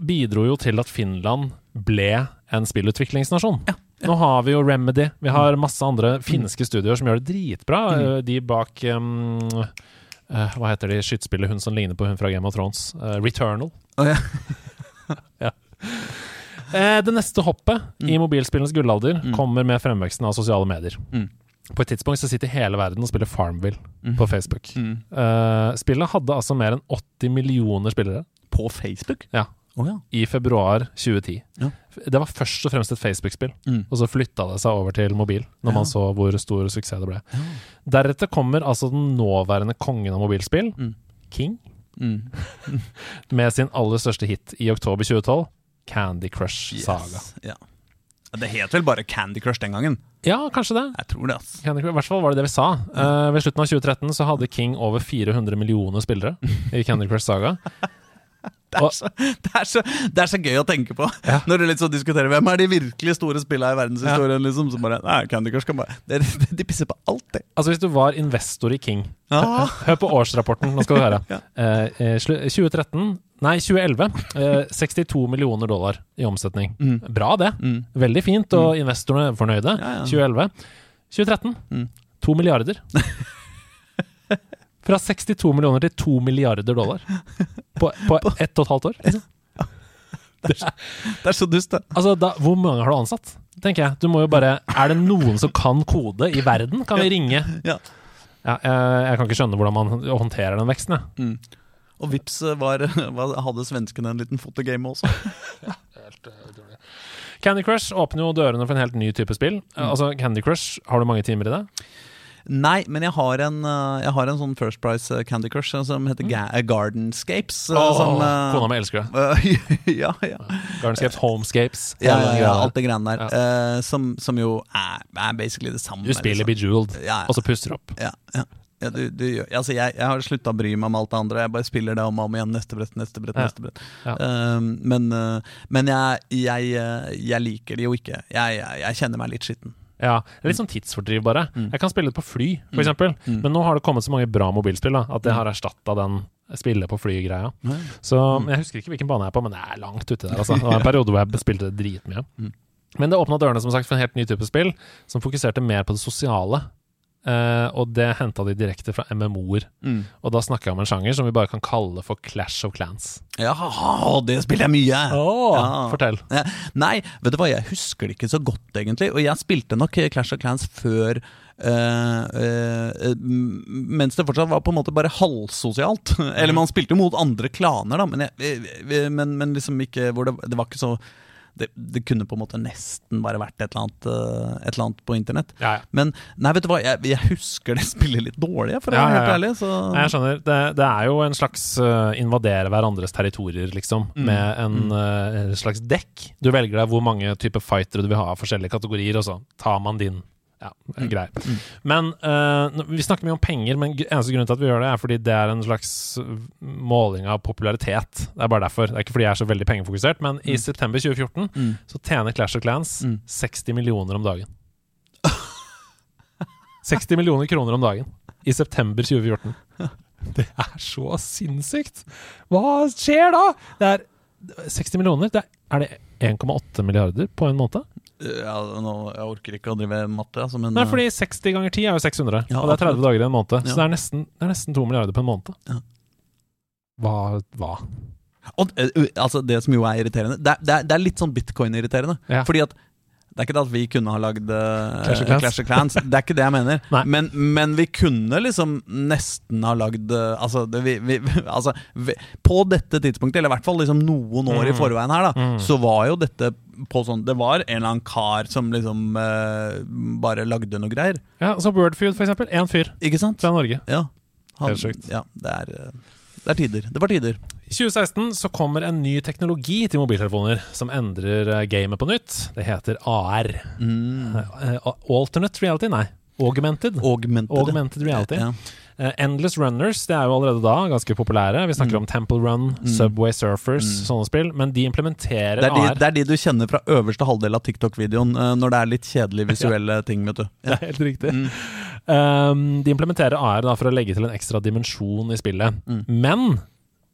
bidro jo til at Finland ble en spillutviklingsnasjon. Nå har vi jo Remedy, vi har masse andre finske studioer som gjør det dritbra. Eh, De bak um, uh, Hva heter de skytespillet hun som ligner på hun fra Game of Thrones? Uh, Returnal. Oh, ja. Ja. Eh, det neste hoppet i mobilspillenes gullalder kommer med fremveksten av sosiale medier. Mm. På et tidspunkt så sitter hele verden og spiller Farmville på Facebook. Uh, spillet hadde altså mer enn 80 millioner spillere På Facebook? ja, Oh, ja. i februar 2010. Ja. Det var først og fremst et Facebook-spill, Mm. og så flytta det seg over til mobil, når man så hvor stor suksess det ble. Deretter kommer altså den nåværende kongen av mobilspill, Mm. King, Mm. med sin aller største hit i oktober 2012, Candy Crush Saga. Yes. Ja. Det het vel bare Candy Crush den gangen? Ja, kanskje det. Jeg tror det, ass. Candy Crush, I hvert fall var det det vi sa. Uh, ved slutten av 2013 så hadde King over 400 millioner spillere i Candy Crush Saga. Det er, så, det, er så, det er så gøy å tenke på Ja. når du sånn diskuterer hvem er de virkelig store spillene i verdenshistorien. Liksom, så bare, nei, Candy Crush kan bare De, de pisser på alt, det. Altså Hvis du var investor i King Ah. Hør på årsrapporten, nå skal du høre. Ja. Eh, eh, 2013 Nei, 2011. Eh, 62 millioner dollar i omsetning. Bra, det. Mm. Veldig fint, og investorene er fornøyde. Ja, ja. 2011. 2013 Mm. 2 milliarder. Fra 62 millioner til 2 milliarder dollar på, på ett og et halvt år. Liksom. Det er så dust, det. Altså, da, Hvor mange har du ansatt? Tenker jeg. Du må jo bare Er det noen som kan kode i verden? Kan vi ringe? Ja. Ja, jeg, jeg kan ikke skjønne hvordan man håndterer den veksten. Jeg. Og vips var, var, hadde svenskene en liten fotogame også. Candy Crush åpner jo dørene for en helt ny type spill. Mm. Altså, Candy Crush, Har du mange timer i det? Nei, men jeg har en, jeg har en sånn First Price Candy Crush som heter Ga Gardenscapes. Oh, som, kona mi elsker det. ja, ja. Gardenscapes, Homescapes. Ja, ja, alt det greiene der. Ja. Uh, som, som jo er, er basically det samme. Du spiller liksom. Bejeweled, og så puster opp. Ja, ja. Ja, du, du, altså jeg, jeg har slutta å bry meg om alt det andre. Jeg bare spiller det om og om igjen. Neste brett, neste brett, Ja. neste brett. Ja. Um, men uh, men jeg, jeg, uh, jeg liker det jo ikke. Jeg, jeg, jeg kjenner meg litt skitten. Ja, det er Litt sånn tidsfordriv, bare. Mm. Jeg kan spille det på fly, for eksempel. Men nå har det kommet så mange bra mobilspill da, at det Mm. har erstatta den spille på fly-greia. Så Mm. Jeg husker ikke hvilken bane jeg er på, men det er langt uti der. Altså. Det var en periode hvor jeg spilte det dritmye. Mm. Men det åpna dørene som sagt for en helt ny type spill, som fokuserte mer på det sosiale. Eh, og det henta de direkte fra MMO-er. Mm. Og da snakker jeg om en sjanger som vi bare kan kalle for Clash of Clans. Ja, det spiller jeg mye! Ja. Fortell. Nei, vet du hva, jeg husker det ikke så godt, egentlig. Og jeg spilte nok Clash of Clans før Uh, uh, mens det fortsatt var på en måte bare halvsosialt. Eller man spilte jo mot andre klaner, da, men, jeg, men, men liksom ikke hvor det, det var ikke så det, det kunne på en måte nesten bare vært et eller annet, eh, et eller annet på internett. Ja, ja. Men nei, vet du hva, jeg, jeg husker det spillet litt dårlig, for å være helt ærlig. Så Nei, Jeg skjønner. Det, det er jo en slags uh, invadere hverandres territorier, liksom. Mm. Med en uh, slags dekk. Du velger deg hvor mange typer fightere du vil ha av forskjellige kategorier, og så tar man din. Ja, Mm. greier. Men uh, vi snakker mye om penger, men eneste grunn til at vi gjør det, er fordi det er en slags uh, måling av popularitet. Det er bare derfor. Det er ikke fordi jeg er så veldig pengefokusert, men i september 2014 Mm. så tjener Clash of Clans Mm. 60 millioner om dagen. 60 millioner kroner om dagen i september 2014. Det er så sinnssykt! Hva skjer da? Det er 60 millioner. Det er, er det 1,8 milliarder på en måned? ja, nå, Jeg orker ikke å drive matte, altså, men Nei, eh, fordi 60 ganger 10 er jo 600, Ja, og det er 30 dager i en måned. Så det er, nesten, det er nesten 2 milliarder på en måned. Ja. Hva, hva? Og, eh, altså Det som jo er irriterende Det er, det er, litt sånn bitcoin-irriterende. Fordi at det er ikke det at vi kunne ha lagd uh, Clash. Clash of Clans. Det er ikke det jeg mener. Men, men vi kunne liksom nesten ha lagd uh, Altså, det, vi, vi, altså vi, På dette tidspunktet, eller i hvert fall liksom noen år i Mm. forveien her, da, Mm. så var jo dette på sånn Det var en eller annen kar som liksom uh, bare lagde noe greier. Ja, så Wordfeud, for eksempel. Én fyr Ikke sant? fra Norge. Ja. Helt sjukt. Ja, det er, det er tider. Det var tider. I 2016 så kommer en ny teknologi til mobiltelefoner som endrer eh, gamet på nytt. Det heter AR. Mm. Eh, alternate reality? Nei. Augmented. Augmented. Augmented reality. Ja. Eh, Endless Runners det er jo allerede da ganske populære. Vi snakker Mm. om Temple Run, Subway Surfers, Mm. sånne spill. Men de implementerer Det er, de, AR. det er de du kjenner fra øverste halvdel av TikTok-videoen når det er litt kjedelige visuelle ting. vet du Det er helt riktig. Um, de implementerer AR da, for å legge til en ekstra dimensjon i spillet. Mm. Men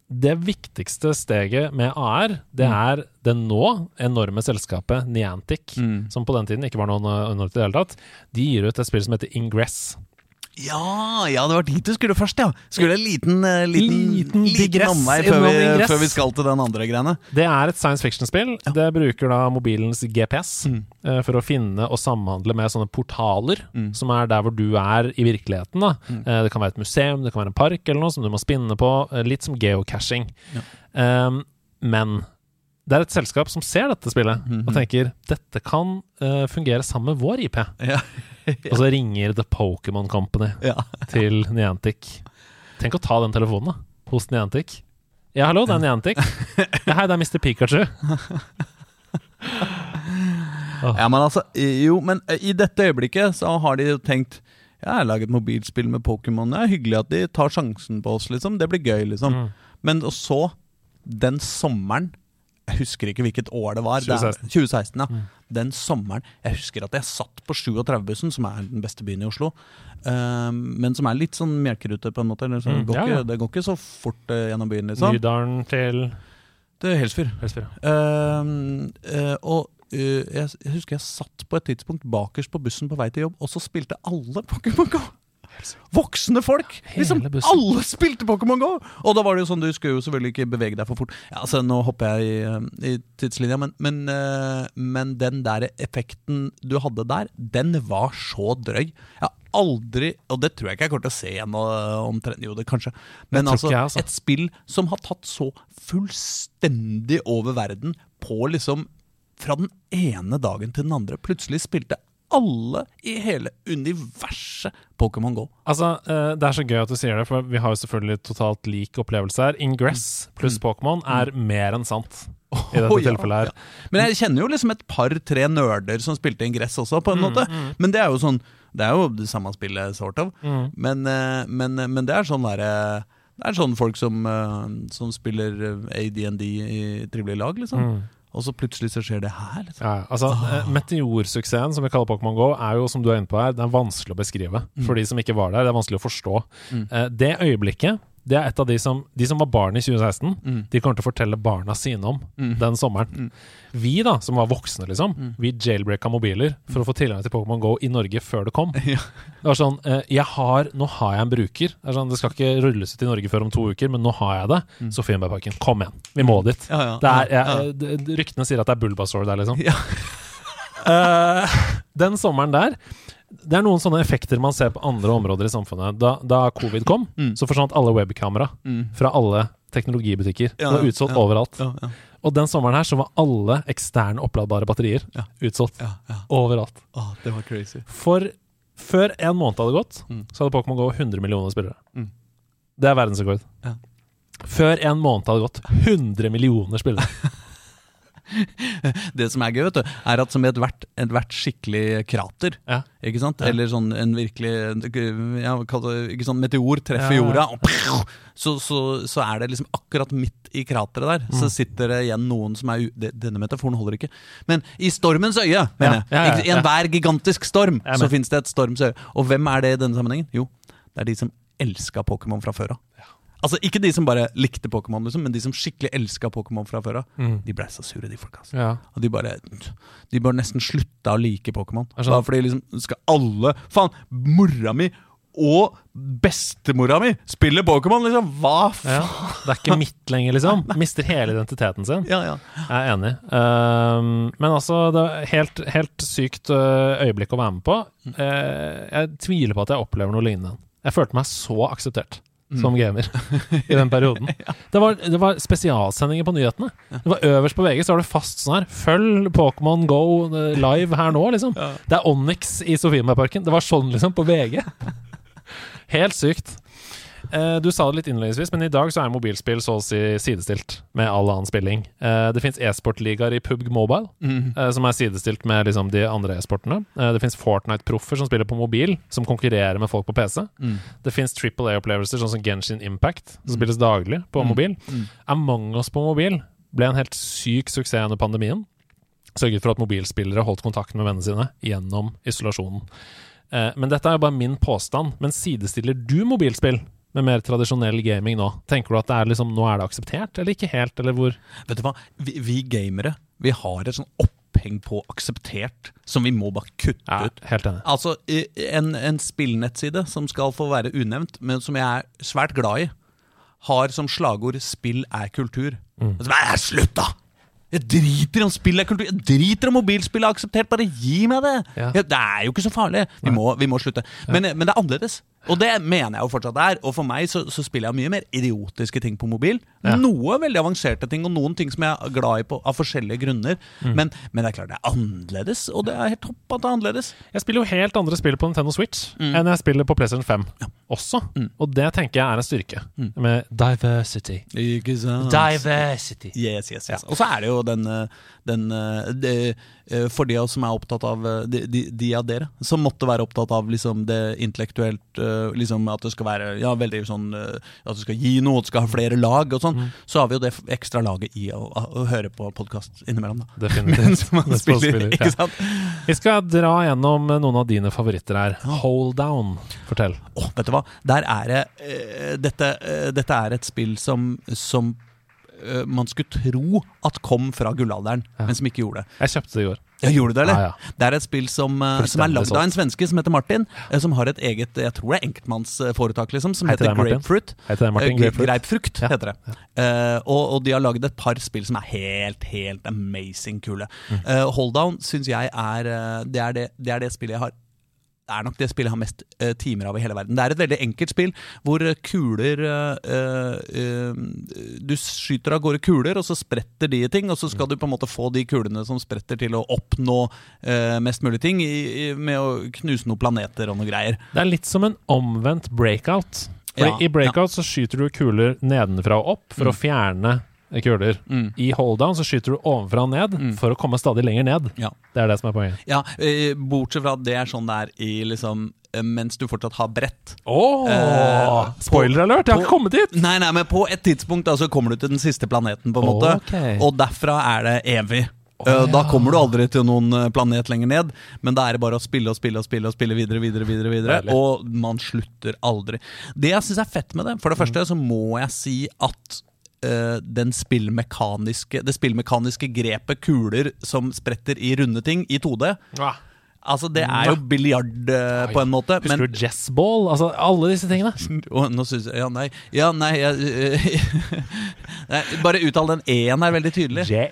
det viktigste steget med AR, det Mm. er det nå enorme selskapet Niantic, Mm. som på den tiden ikke var noen uh, enormt i det hele tatt. De gir ut et spill som heter Ingress. Ja, ja, det var dit du skulle først, ja! Skulle en liten, eh, liten, Liten liten, omvei før vi, før vi skal til den andre greiene. Det er et science fiction-spill. Det bruker da mobilens GPS Mm. uh, for å finne og samhandle med sånne portaler, Mm. som er der hvor du er i virkeligheten. Da. Eh, det kan være et museum, det kan være en park eller noe som du må spinne på. litt som geocaching. Um, men det er et selskap som ser dette spillet Mhm. og tenker dette kan fungere sammen med vår IP. Ja. Og så ringer The Pokémon Company ja. til Niantic. Tenk å ta den telefonen da, hos Niantic. Ja, hallo, det er Niantic. Ja, hei, det er Mr. Pikachu. ja, men altså Jo, men eh, i dette øyeblikket så har de jo tenkt jeg har laget mobilspill med Pokémon. Det er hyggelig at de tar sjansen på oss, liksom. Det blir gøy, liksom. Mm. Men så, den sommeren Jeg husker ikke hvilket år det var. Det er- 2016. 2016 ja. Mm. Den sommeren Jeg husker at jeg satt på 37-bussen, som er den beste byen i Oslo. ehm, men som er litt sånn melkerute, på en måte. Eller Mm, går ja, ikke. Det går ikke så fort uh, gjennom byen, liksom. Nydalen til Det er Helsfyr. Helsfyr. Ehm, eh, og eh, jeg, jeg husker jeg satt på et tidspunkt bakerst på bussen på vei til jobb, og så spilte alle Pokémon Go! Voksne folk! Liksom, alle spilte Pokémon GO! Og da var det jo sånn, du skulle jo selvfølgelig ikke bevege deg for fort. Ja, altså, Nå hopper jeg i, eh, i tidslinja, men, men, eh, men den der effekten du hadde der, den var så drøy. Jeg har aldri Og det tror jeg ikke jeg kommer til å se igjen eh, omtrent. Jo, det kanskje. Men altså, jeg, altså. et spill som har tatt så fullstendig over verden på liksom Fra den ene dagen til den andre. Plutselig spilte alle i hele universet Pokémon GO. Altså, eh, Det er så gøy at du sier det, for vi har jo selvfølgelig totalt lik opplevelse her. Ingress pluss Pokémon er mer enn sant i dette oh, ja, tilfellet her. ja. Men jeg kjenner jo liksom et par-tre nerder som spilte Ingress også, på en Mm, måte. Men det er jo sånn Det er jo det samme spillet, sort of. Mm. Men, eh, men, men det er sånn derre Det er sånn folk som, eh, som spiller ADND i trivelige lag, liksom. Mm. Og så plutselig så skjer det her, liksom. Ja, altså, Ah. eh, Meteorsuksessen som vi kaller Pokémon GO, er jo som du er inne på her, det er vanskelig å beskrive. Mm. For de som ikke var der, det er vanskelig å forstå. Mm. det øyeblikket, det er et av de som De som var barn i 2016, Mm. de kommer til å fortelle barna sine om den sommeren. Vi, da, som var voksne, liksom, Mm. vi jailbreaka mobiler for å få tilgang til Pokémon GO i Norge før det kom. Ja. Det var sånn eh, jeg har, Nå har jeg en bruker. Det, er sånn, det skal ikke rulles ut i Norge før om to uker, men nå har jeg det. Sofienbergparken, kom igjen. Vi må dit. Mm. Ja, ja, det er, jeg, d- Ryktene sier at det er Bulbasaur der, liksom. Eh, den sommeren der Det er noen sånne effekter man ser på andre områder i samfunnet. Da, da covid kom, Mm. så forsvant alle webkamera fra alle teknologibutikker. Ja, det var utsolgt ja. overalt. Ja, Og den sommeren her så var alle eksterne oppladbare batterier utsolgt. ja, ja. Overalt. Oh, det var crazy. For før en måned hadde gått, Mm. så hadde Pokémon GO 100 millioner spillere. Mm. Det er verdensrekord. Ja. Før en måned hadde gått, 100 millioner spillere. Det som er gøy, vet du, er at som i ethvert et skikkelig krater Ja. Ikke sant? Ja. Eller sånn en virkelig ja, ikke sånn Meteor treffer Ja, ja. jorda, og så, så, så er det liksom akkurat midt i krateret der. Mm. Så sitter det igjen noen som er det, Denne metaforen holder ikke. Men i stormens øye, mener jeg. Ja, ja, ja, I enhver gigantisk storm så finnes fins det et storms øye. Og hvem er det i denne sammenhengen? Jo, det er de som elska Pokémon fra før av. Altså Ikke de som bare likte Pokémon, liksom, men de som skikkelig elska Pokémon fra før av. Mm. De blei så sure, de folka. Altså. Ja. Og de bare De bare nesten slutta å like Pokémon. Sånn- fordi liksom skal alle Faen, mora mi og bestemora mi spiller Pokémon, liksom! Hva ja. faen? Det er ikke mitt lenger, liksom. Mister hele identiteten sin. Ja, ja. Jeg er enig. Ehm, men altså, det er helt, helt sykt øh, øyeblikk å være med på. Uh, jeg tviler på at jeg opplever noe lignende. Jeg følte meg så akseptert som gamer i den perioden. Det var, det var spesialsendinger på nyhetene. Det var Øverst på VG så var det fast sånn her Følg Pokémon Go eh, live her nå, liksom. Det er Onyx i Sofiemarparken. Det var sånn, liksom, på VG. Helt sykt. Eh, du sa det litt innledningsvis, men i dag så er mobilspill så å si sidestilt med all annen spilling. Eh, det fins e-sportligaer i PubG Mobile, eh, som er sidestilt med liksom, de andre e-sportene. Det fins Fortnite-proffer som spiller på mobil, som konkurrerer med folk på PC. Det fins Triple A-opplevelser, sånn som Genshin Impact, som spilles daglig på mobil. Among us på mobil ble en helt syk suksess under pandemien. Sørget for at mobilspillere holdt kontakten med vennene sine gjennom isolasjonen. Men dette er jo bare min påstand. Men sidestiller du mobilspill med mer tradisjonell gaming nå? Tenker du at det er liksom, nå er det akseptert, eller ikke helt, eller hvor? Vet du hva? Vi, vi gamere vi har et sånn oppheng på akseptert som vi må bare kutte Ja, ut. helt enig. Altså, en, en spillnettside som skal få være unevnt, men som jeg er svært glad i, har som slagord 'spill er kultur'. Mm. Altså, Nei, slutt, da! Jeg driter om spill er kultur. Jeg driter om mobilspill er akseptert. Bare gi meg det! Ja. Ja, det er jo ikke så farlig. Vi, må, vi må slutte. Men, men det er annerledes. Og det mener jeg jo fortsatt er. Og for meg så, så spiller jeg mye mer idiotiske ting på mobil. Ja. Noe veldig avanserte ting, og noen ting som jeg er glad i på, av forskjellige grunner. Mm. Men, men det er klart det er annerledes, og det er helt topp at det er annerledes. Jeg spiller jo helt andre spill på Nintendo Switch Mm. enn jeg spiller på PlayStation 5 også. Og det tenker jeg er en styrke, Mm. med diversity. Diversity. Yes, yes, yes. Og så er det jo den, den de, eh, For de som er opptatt av eh, de, de, de av dere som måtte være opptatt av liksom det intellektuelt eh, liksom At det skal være ja, veldig sånn eh, At det skal gi noe, at det skal ha flere lag og sånn, så har vi jo det ekstra laget i å, å høre på podkast innimellom, da. Definitivt. Mens spiller, ikke ja. Vi skal dra gjennom noen av dine favoritter her. Hold Down. Fortell. Oh, vet du hva? Der er det eh, dette, eh, dette er et spill som, som eh, man skulle tro at kom fra gullalderen, men som ikke gjorde det. Jeg kjøpte det i går. Ja, Gjorde du det, eller? Ah, ja. Det er et spill som, eh, som er lagd av en svenske som heter Martin. eh, Som har et eget jeg tror det er enkeltmannsforetak, liksom, som Heter heter? Grapefruit. Heter det Martin Eh, Grapefruit? Grapefrukt Ja. heter det. Eh, og, og de har laget et par spill som er helt, helt amazing kule. Mm. Eh, Holdown syns jeg er eh, det, er det, det er det spillet jeg har det er nok det spillet jeg har mest uh, timer av i hele verden. Det er et veldig enkelt spill hvor eh, kuler uh, uh, Du skyter av gårde kuler, og så spretter de i ting, og så skal du på en måte få de kulene som spretter, til å oppnå mest mulig ting i, i, med å knuse noen planeter og noe greier. Det er litt som en omvendt breakout. Fordi Ja, I breakout så skyter du kuler nedenfra og opp for å fjerne kuler. Mm. I holddown så skyter du ovenfra og ned for å komme stadig lenger ned. Ja. Det er det som er poenget. Ja, eh, Bortsett fra at det er sånn det er i liksom eh, mens du fortsatt har brett. Oh, Eh, Spoiler alert! Jeg har ikke kommet dit! Nei, nei, men på et tidspunkt da, så kommer du til den siste planeten, på en måte. Okay. Og derfra er det evig. Oh, Eh, Da ja. kommer du aldri til noen planet lenger ned, men da er det bare å spille og spille og spille og spille videre, videre, videre, videre Deilig. og man slutter aldri. Det jeg syns er fett med det, for det første så må jeg si at den spillmekaniske, det spillmekaniske grepet kuler som spretter i runde ting i 2D Ah, Altså, det er jo biljard uh, på en måte. Husker du jazzball? Altså, alle disse tingene. Oh, nå synes jeg Ja, nei. Ja, nei, jeg, nei Bare uttal den E-en er veldig tydelig. Je-.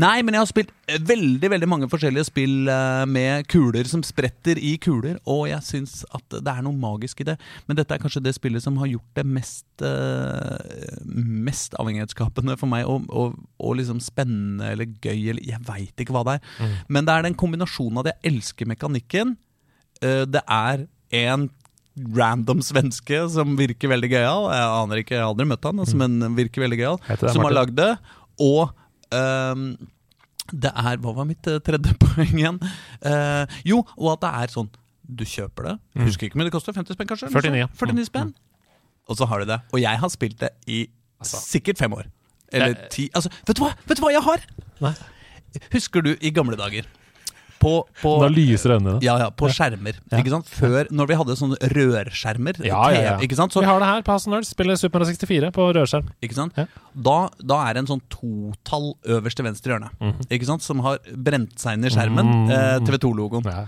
Nei, men jeg har spilt eh, veldig veldig mange forskjellige spill uh, med kuler som spretter i kuler, og jeg syns at det er noe magisk i det. Men dette er kanskje det spillet som har gjort det mest Mest avhengighetsskapende for meg, og, og, og liksom spennende eller gøy eller Jeg veit ikke hva det er. Mm. Men det er den kombinasjonen av at jeg elsker mekanikken. eh, det er en random svenske som virker veldig gøyal. Jeg aner ikke, jeg har aldri møtt han, altså, men virker veldig gøyal. Mm. Det Som har lagd det. Og um, det er Hva var mitt eh, tredje poeng igjen? Uh, jo, og at det er sånn Du kjøper det. Husker ikke, men det koster 50 spenn, kanskje? 49, ja. 49 spenn. Og så har du det. Og jeg har spilt det i sikkert fem år. Eller ti. Altså, vet du hva Vet du hva jeg har? Nei. Husker du i gamle dager? På, på Da lyser øynene dine. ja, ja, på skjermer. Ikke sant? Før, når vi hadde sånne rørskjermer. Ja, ja, ja. Ikke sant? Så, Vi har det her of Nerds. Spiller Super Mario 64 på rørskjerm. ikke sant? Da, da er det en sånn totall øverst til venstre hjørne. Mhm. Ikke sant? Som har brent seg inn i skjermen. Eh, TV2-logoen. Ja.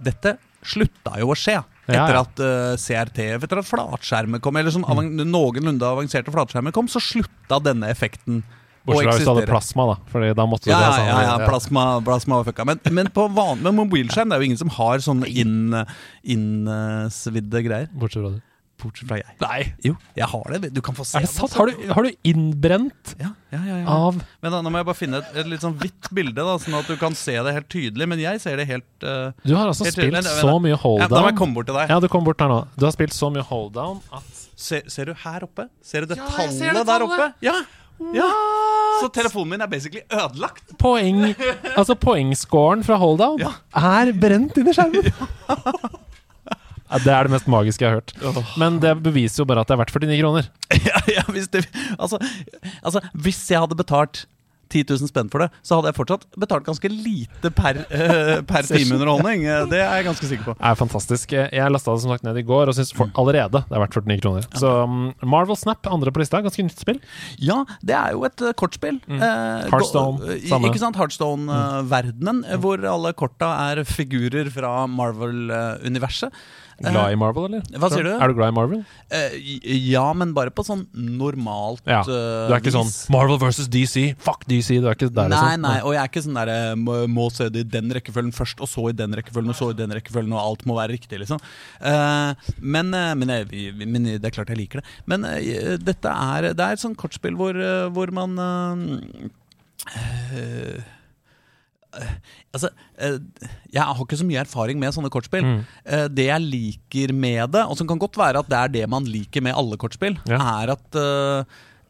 Dette slutta jo å skje etter at uh, CRT Etter at flatskjermer kom, eller sånn avan noenlunde avanserte flatskjermer kom, så slutta denne effekten Bortsett fra hvis du hadde plasma, da. Fordi da måtte du Ja, ja, sammen. ja, ja, plasma, plasma var fucka. Men, men på van, med mobilskjerm det er jo ingen som har sånne innsvidde innsvidde greier. Bortsett fra du. Bortsett fra jeg. Nei! Jo, jeg har det. Du kan få se Er det sant? Har du, har du innbrent Ja, ja, ja, ja. av Men da, Nå må jeg bare finne et, et litt sånn hvitt bilde, da sånn at du kan se det helt tydelig. Men jeg ser det helt uh, Du har altså spilt tydelig. Så mye holddown ja, Da må jeg komme bort til deg. Ja, du kom bort her nå. Du har spilt så mye holddown at Se, ser du her oppe? Ser du det Ja, jeg ser tallet det der oppe? Ja, ja. Så telefonen min er basically ødelagt. Poeng Altså poengscoren fra holdown Ja. er brent inn i skjermen! Ja, det er det mest magiske jeg har hørt. Men det beviser jo bare at det er verdt 49 kroner. ja, ja, hvis, det, altså, altså, hvis jeg hadde betalt 10 000 spenn for det, så hadde jeg fortsatt betalt ganske lite per, uh, per timeunderholdning. Eh, Det er jeg ganske sikker på. Det er fantastisk. Jeg lasta det som sagt ned i går og syns allerede det er verdt 49 kroner. Så um, Marvel Snap, andre på lista. Ganske nytt spill. Ja, det er jo et uh, kortspill. Mm. Hearthstone, gå- eh, samme. Ikke sant? Heartstone-verdenen, mm. hvor alle korta er figurer fra Marvel-universet. Glad i Marvel, eller? hva sier du? Er du glad i Marvel? Eh, ja, men bare på sånn normalt Ja. eh, Du er ikke sånn. Marvel versus DC. Fuck DC. Du er ikke der, Nei, liksom. nei, og jeg er ikke sånn der eh, må, må se det i den rekkefølgen først, og så i den rekkefølgen, og så i den rekkefølgen, og alt må være riktig, liksom. Eh, men, eh, men, jeg, men det er klart jeg liker det. Men eh, dette er Det er et sånt kortspill hvor, eh, hvor man eh, eh, Altså, eh, jeg har ikke så mye erfaring med sånne kortspill. Mm. Eh, det jeg liker med det, og som kan godt være at det er det man liker med alle kortspill, Ja. er at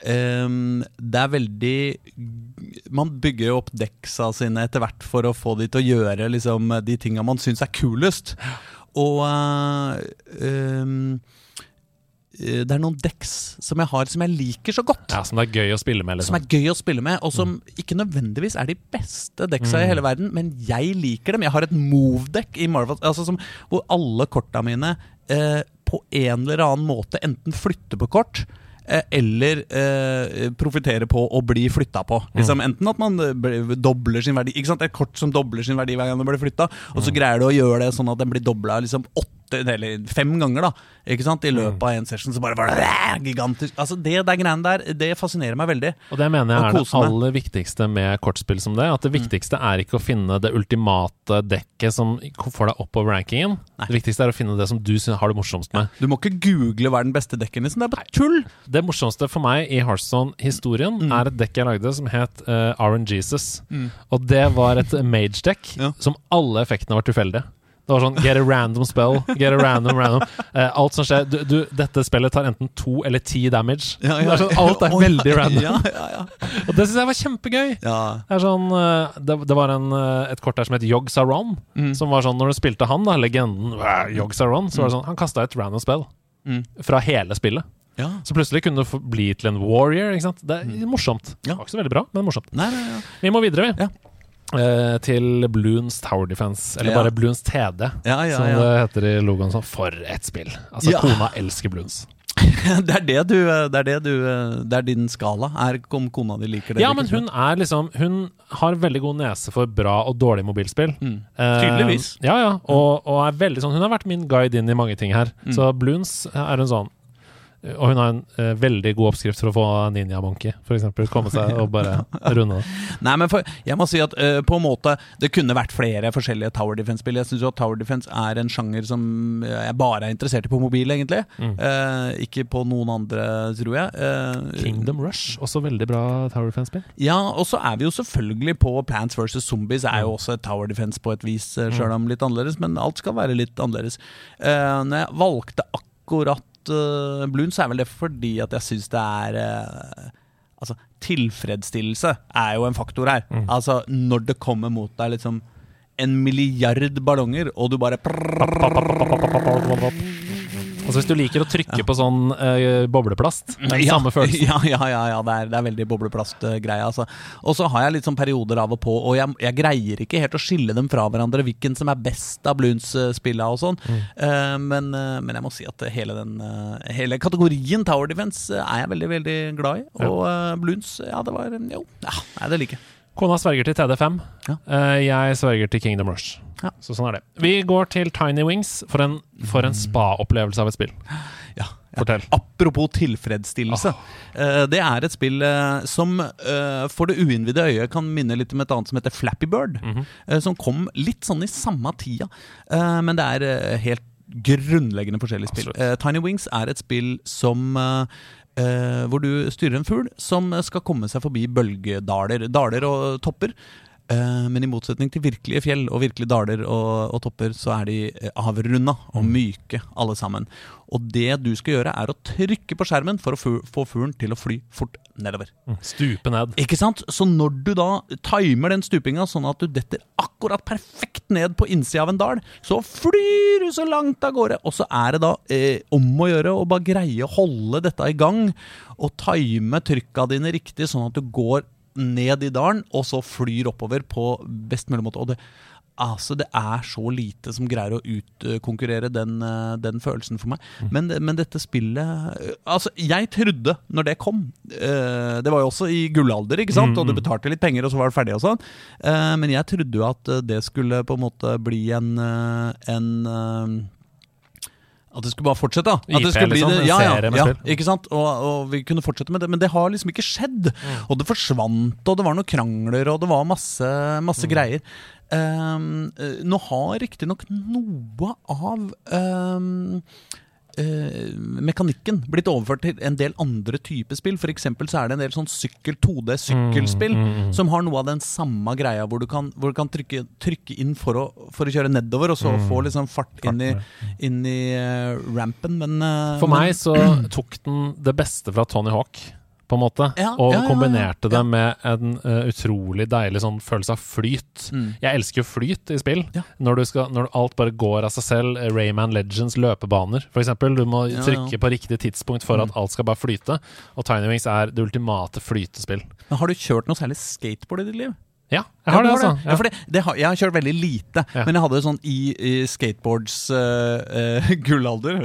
Um, det er veldig Man bygger jo opp deksa sine etter hvert for å få de til å gjøre liksom, de tinga man syns er kulest. Og uh, eh, det er noen decks som jeg har som jeg liker så godt. Ja, Som det er gøy å spille med, Som liksom. er gøy å spille med, og som ikke nødvendigvis er de beste decksa Mm. i hele verden, men jeg liker dem. Jeg har et move-dekk i Marvel altså som, hvor alle korta mine eh, på en eller annen måte enten flytter på kort, eh, eller eh, profitere på å bli flytta på. Liksom, Enten at man eh, dobler sin verdi. Ikke sant? Et kort som dobler sin verdi hver gang det blir flytta, og så greier du å gjøre det sånn at den blir dobla liksom åtte eller fem ganger da Ikke sant? I løpet av en session. Så bare var det gigantisk Altså Det der greiene der, det fascinerer meg veldig. Og det mener jeg er det aller viktigste med kortspill som det. At det viktigste er ikke å finne det ultimate dekket som får deg oppover rankingen. Det viktigste er å finne det som du har det morsomst med. Du må ikke google hva er den beste dekken. Liksom. Det er bare tull! Det morsomste for meg i Hearthstone-historien Mm. er et dekk jeg lagde som het uh, Jesus. Og det var et mage-dekk Ja. som alle effektene var tilfeldige. Det var sånn get a random spell, get a random random Uh, Alt som skjer du, du, Dette spillet tar enten to eller ti damage. Ja, Det ja. er sånn, alt er veldig random. Ja. Og det syns jeg var kjempegøy. ja. Det, sånn, uh, det, det var en, uh, et kort der som het Yogg Saron. Mm. Som var sånn, Når du spilte han, da, legenden Yog Saron, så var det sånn Han kasta et random spell Mm. fra hele spillet. ja. Så plutselig kunne du bli til en warrior. Det er morsomt. Mm. Ja. Det var ikke så veldig bra, men morsomt. Nei, nei, ja. Vi må videre, vi. Eh, til Bloons Tower Defense. Eller bare Bloons TD, som det heter i logoen. sånn For et spill! Altså, kona elsker Bloons. det er det du Det er det du Det er din skala. Er om kona di liker det. Ja, men hun er liksom Hun har veldig god nese for bra og dårlig mobilspill. Mm. Eh, Tydeligvis. ja, ja. Og, og er veldig sånn Hun har vært min guide inn i mange ting her. Mm. Så Bloons er hun sånn. Og hun har en eh, veldig god oppskrift for å få Ninja Monkey, eksempel. Komme seg og bare runde det. Nei, men for, jeg må si at uh, på en måte det kunne vært flere forskjellige Tower Defense-spill. Jeg syns at Tower Defense er en sjanger som jeg bare er interessert i på mobil, egentlig. Mm. Uh, ikke på noen andre, tror jeg. Uh, Kingdom Rush, også veldig bra Tower Defense-spill. Ja, og så er vi jo selvfølgelig på Plants vs. Zombies. er jo også et Tower Defense på et vis, eh, selv om litt annerledes. Men alt skal være litt annerledes. Når jeg valgte akkurat uh, Bloons, så er vel det fordi at jeg syns det er uh, Altså, tilfredsstillelse er jo en faktor her. Altså, når det kommer mot deg liksom en milliard ballonger, og du bare Altså Hvis du liker å trykke på sånn eh, bobleplast, det er den ja, samme følelsen. Ja, ja, ja, ja det, er, det er veldig bobleplastgreie. Altså. Og så har jeg litt sånn perioder av og på, og jeg, jeg greier ikke helt å skille dem fra hverandre, hvilken som er best av Bloons-spilla og sånn. Mm. Uh, men, uh, men jeg må si at hele, den, uh, hele kategorien Tower Defense eh, er jeg veldig, veldig glad i. Og Bloons, ja, det var Jo, ja, nei, det liker jeg. Kona sverger til TD5. Ja. Eh, jeg sverger til Kingdom Rush. Ja. Så sånn er det. Vi går til Tiny Wings for en, for en spa-opplevelse av et spill. Ja. Fortell. Apropos tilfredsstillelse. Eh, det er et spill eh, som for det uinnvidde øyet kan minne litt om et annet som heter Flappy Bird. Mhm. eh, som kom litt sånn i samme tida, men det er helt grunnleggende forskjellige spill. Eh, Tiny Wings er et spill som eh, hvor du styrer en fugl som skal komme seg forbi bølgedaler. Daler og topper. Eh, Men i motsetning til virkelige fjell og virkelige daler og, og topper, så er de eh, avrunda og myke alle sammen. Og det du skal gjøre, er å trykke på skjermen for å få fuglen til å fly fort nedover. Mm. Stupe ned. Ikke sant? Så når du da timer den stupinga sånn at du detter akkurat perfekt ned på innsida av en dal, så flyr du så langt av gårde. Og så er det da eh, om å gjøre å bare greie å holde dette i gang, og time trykka dine riktig, sånn at du går ned i dalen, og så flyr oppover på best mulig måte. Og det, altså, det er så lite som greier å utkonkurrere den, eh, den følelsen for meg. Men, men dette spillet eh, Altså, jeg trodde, når det kom eh, Det var jo også i gullalder, ikke sant? Og du betalte litt penger, og så var det ferdig og sånn. Men jeg trodde jo at det skulle på en måte bli en, en at det skulle bare fortsette. da. At det skulle bli liksom, det, ja, ja, ja, ikke sant? Og, og vi kunne fortsette med det, men det har liksom ikke skjedd. Og det forsvant, og det var noen krangler, og det var masse, masse greier. Ehm, eh, nå har riktignok noe av ehm, eh, mekanikken blitt overført til en del andre typer spill. For så er det en del sånn sykkel, 2D-sykkelspill Mm, som har noe av den samme greia, hvor du kan, hvor du kan trykke, trykke inn for å, for å kjøre nedover, og så Mm. få liksom fart inn i, inn i uh, rampen, men uh, For meg så tok den det beste fra Tony Hawk, på en måte, Ja, og ja, ja, kombinerte det med en uh, utrolig deilig sånn følelse av flyt. Mm. Jeg elsker jo flyt i spill. Når, du skal, når alt bare går av seg selv. eh, Rayman Legends løpebaner, f.eks. Du må trykke på riktig tidspunkt for Mm. at alt skal bare flyte. Og Tiny Wings er det ultimate flytespill. Men har du kjørt noe særlig skateboard i ditt liv? Ja, jeg har det, altså. Ja. for det, det har, jeg har kjørt veldig lite, Ja. men jeg hadde det sånn i, i skateboards uh, uh, gullalder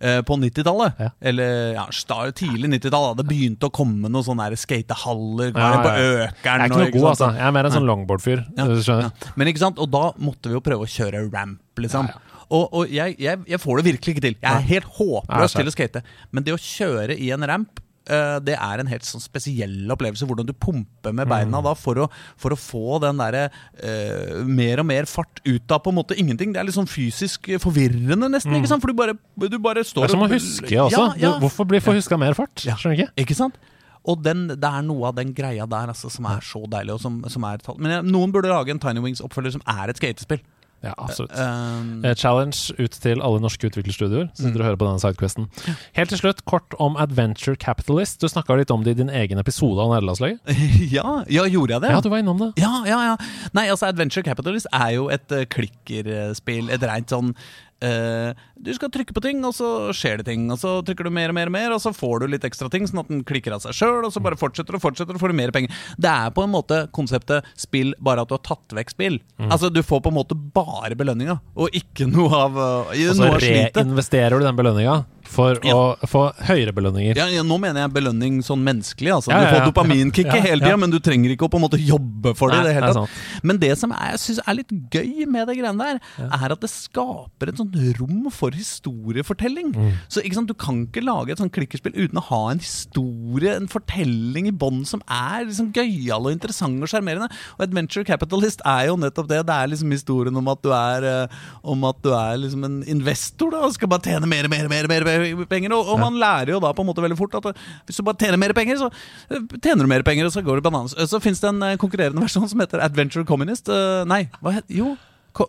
eh, på 90-tallet. Ja. Eller ja, sta- tidlig 90-tall. Det begynte å komme noen sånne skatehaller Ja, på ja. Økeren. Jeg er ikke og- noe god, altså. Jeg er mer en sånn longboard-fyr. Ja, ja. Men ikke sant, og da måtte vi jo prøve å kjøre ramp, liksom. Ja, ja. Og, og jeg, jeg, jeg får det virkelig ikke til. Jeg er helt håpløs til å skate. Men det å kjøre i en ramp det er en helt sånn spesiell opplevelse. Hvordan du pumper med beina Mm. da for å, for å få den derre uh, mer og mer fart ut av på en måte ingenting. Det er litt sånn fysisk forvirrende, nesten. ikke sant? For du bare, du bare står Det er som å huske også. Ja, ja. Hvorfor blir for huska mer fart? Ja. Skjønner ikke? Ikke sant? Og den, det er noe av den greia der altså, som er så deilig. Og som, som er, men noen burde lage en Tiny Wings-oppfølger som er et skatespill. Ja, absolutt. Um, Challenge ut til alle norske utviklerstudioer som Mm. og hører på denne sidequesten. Helt til slutt, kort om Adventure Capitalist. Du snakka litt om det i din egen episode av Nederlandslaget. ja, ja, gjorde jeg det? Ja, du var innom det. Ja, ja, ja. Nei, altså Adventure Capitalist er jo et uh, klikkerspill. Et rent sånn eh, Du skal trykke på ting, og så skjer det ting. Og så trykker du mer og mer, og mer Og så får du litt ekstra ting, sånn at den klikker av seg sjøl. Og så bare fortsetter og fortsetter, og får du mer penger. Det er på en måte konseptet spill, bare at du har tatt vekk spill. Altså Du får på en måte bare belønninga, og ikke noe av, uh, Og så reinvesterer du den belønninga for Ja. å få høyere belønninger. Ja, ja, Nå mener jeg belønning sånn menneskelig. Altså. Du får dopaminkicket hele tida, ja. men du trenger ikke å på en måte jobbe for det. Nei, det hele tatt. Men det som jeg synes er litt gøy med det greiene der, er at det skaper et sånt rom for historiefortelling. Mm. Så ikke sant, Du kan ikke lage et sånt klikkerspill uten å ha en historie, en fortelling i bånn som er liksom gøyal og interessant og sjarmerende. Og Adventure Capitalist er jo nettopp det. Det er liksom historien om at du er, eh, om at du er liksom en investor da, og skal bare tjene mer og mer, mer, mer, mer penger. Og, og man lærer jo da på en måte veldig fort at eh, hvis du bare tjener mer penger, så eh, tjener du mer penger, og så går det bananas. Så fins det en eh, konkurrerende versjon som heter Adventure Communist. Eh, Nei, hva het Jo.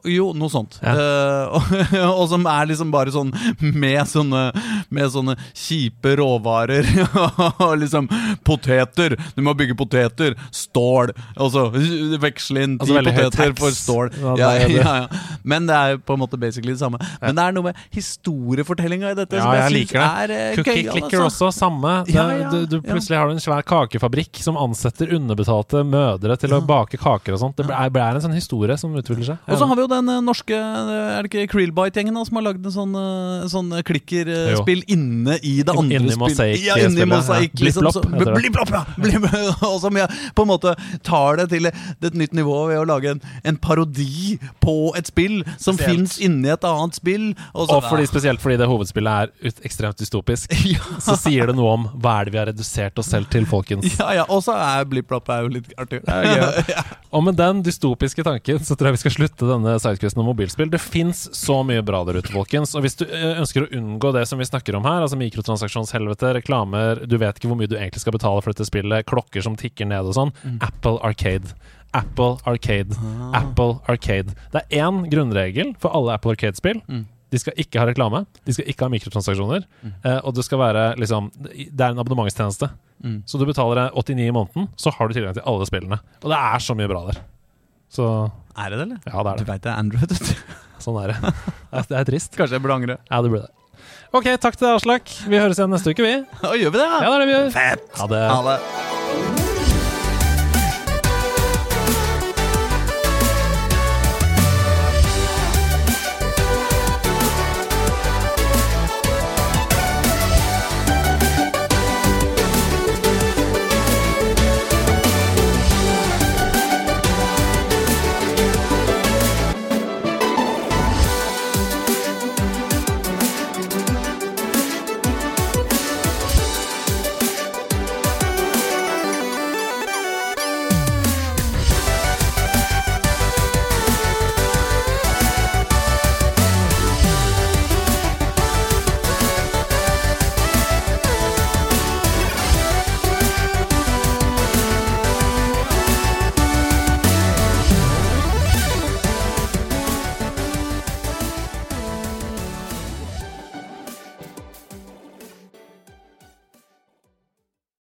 Jo, noe sånt. Ja. Uh, og, og som er liksom bare sånn med sånne, med sånne kjipe råvarer. og liksom poteter. Du må bygge poteter. Stål. Og så veksle inn ti Altså poteter for stål. Ja, Ja. Men det er på en måte basically det samme. Men det er noe med historiefortellinga i dette som jeg, jeg liker det. er uh, Cookie gøyal. Clicker Altså. også, samme. Det, du, du, plutselig har du en svær kakefabrikk som ansetter underbetalte mødre til å bake kaker og sånt. Det er, det er en sånn historie som utvikler seg. Og så har vi jo den eh, norske eh, Er det ikke Krillbite-gjengen som har lagd en sånn, eh, sånn klikkerspill inne i det andre Inni spillet? Ja, inni ja. Liksom, heter ja! Og som jeg på en måte tar det til et nytt nivå ved å lage en, en parodi på et spill som fins inni et annet spill. Og, så, Og fordi, spesielt fordi det hovedspillet er ut, ekstremt dystopisk, ja, så sier det noe om hva er det vi har redusert oss selv til, folkens. ja, ja, og så er Blipp-blopp jo litt artig. Ja. Og med den dystopiske tanken så tror jeg vi skal slutte denne sidequesten om mobilspill. Det fins så mye bra der ute, folkens. Og hvis du eh, ønsker å unngå det som vi snakker om her, altså mikrotransaksjonshelvete, reklamer, du vet ikke hvor mye du egentlig skal betale for dette spillet, klokker som tikker ned og sånn, Apple Arcade. Apple Arcade. Apple Arcade. Det er én grunnregel for alle Apple Arcade-spill. De skal ikke ha reklame, de skal ikke ha mikrotransaksjoner, eh, og det skal være liksom Det er en abonnementstjeneste. Så du betaler 89 i måneden, så har du tilgang til alle spillene. Og det er så mye bra der. Så Er det det, eller? ja, det er det. Du veit det er Android. vet du. Sånn er det. Det er- trist. Kanskje jeg burde angre. Ja, det burde det. Ok, takk til deg, Aslak. Vi høres igjen neste uke, vi. Å, gjør vi det? Ja, det er det vi gjør. Fett! Ha det. Ha det.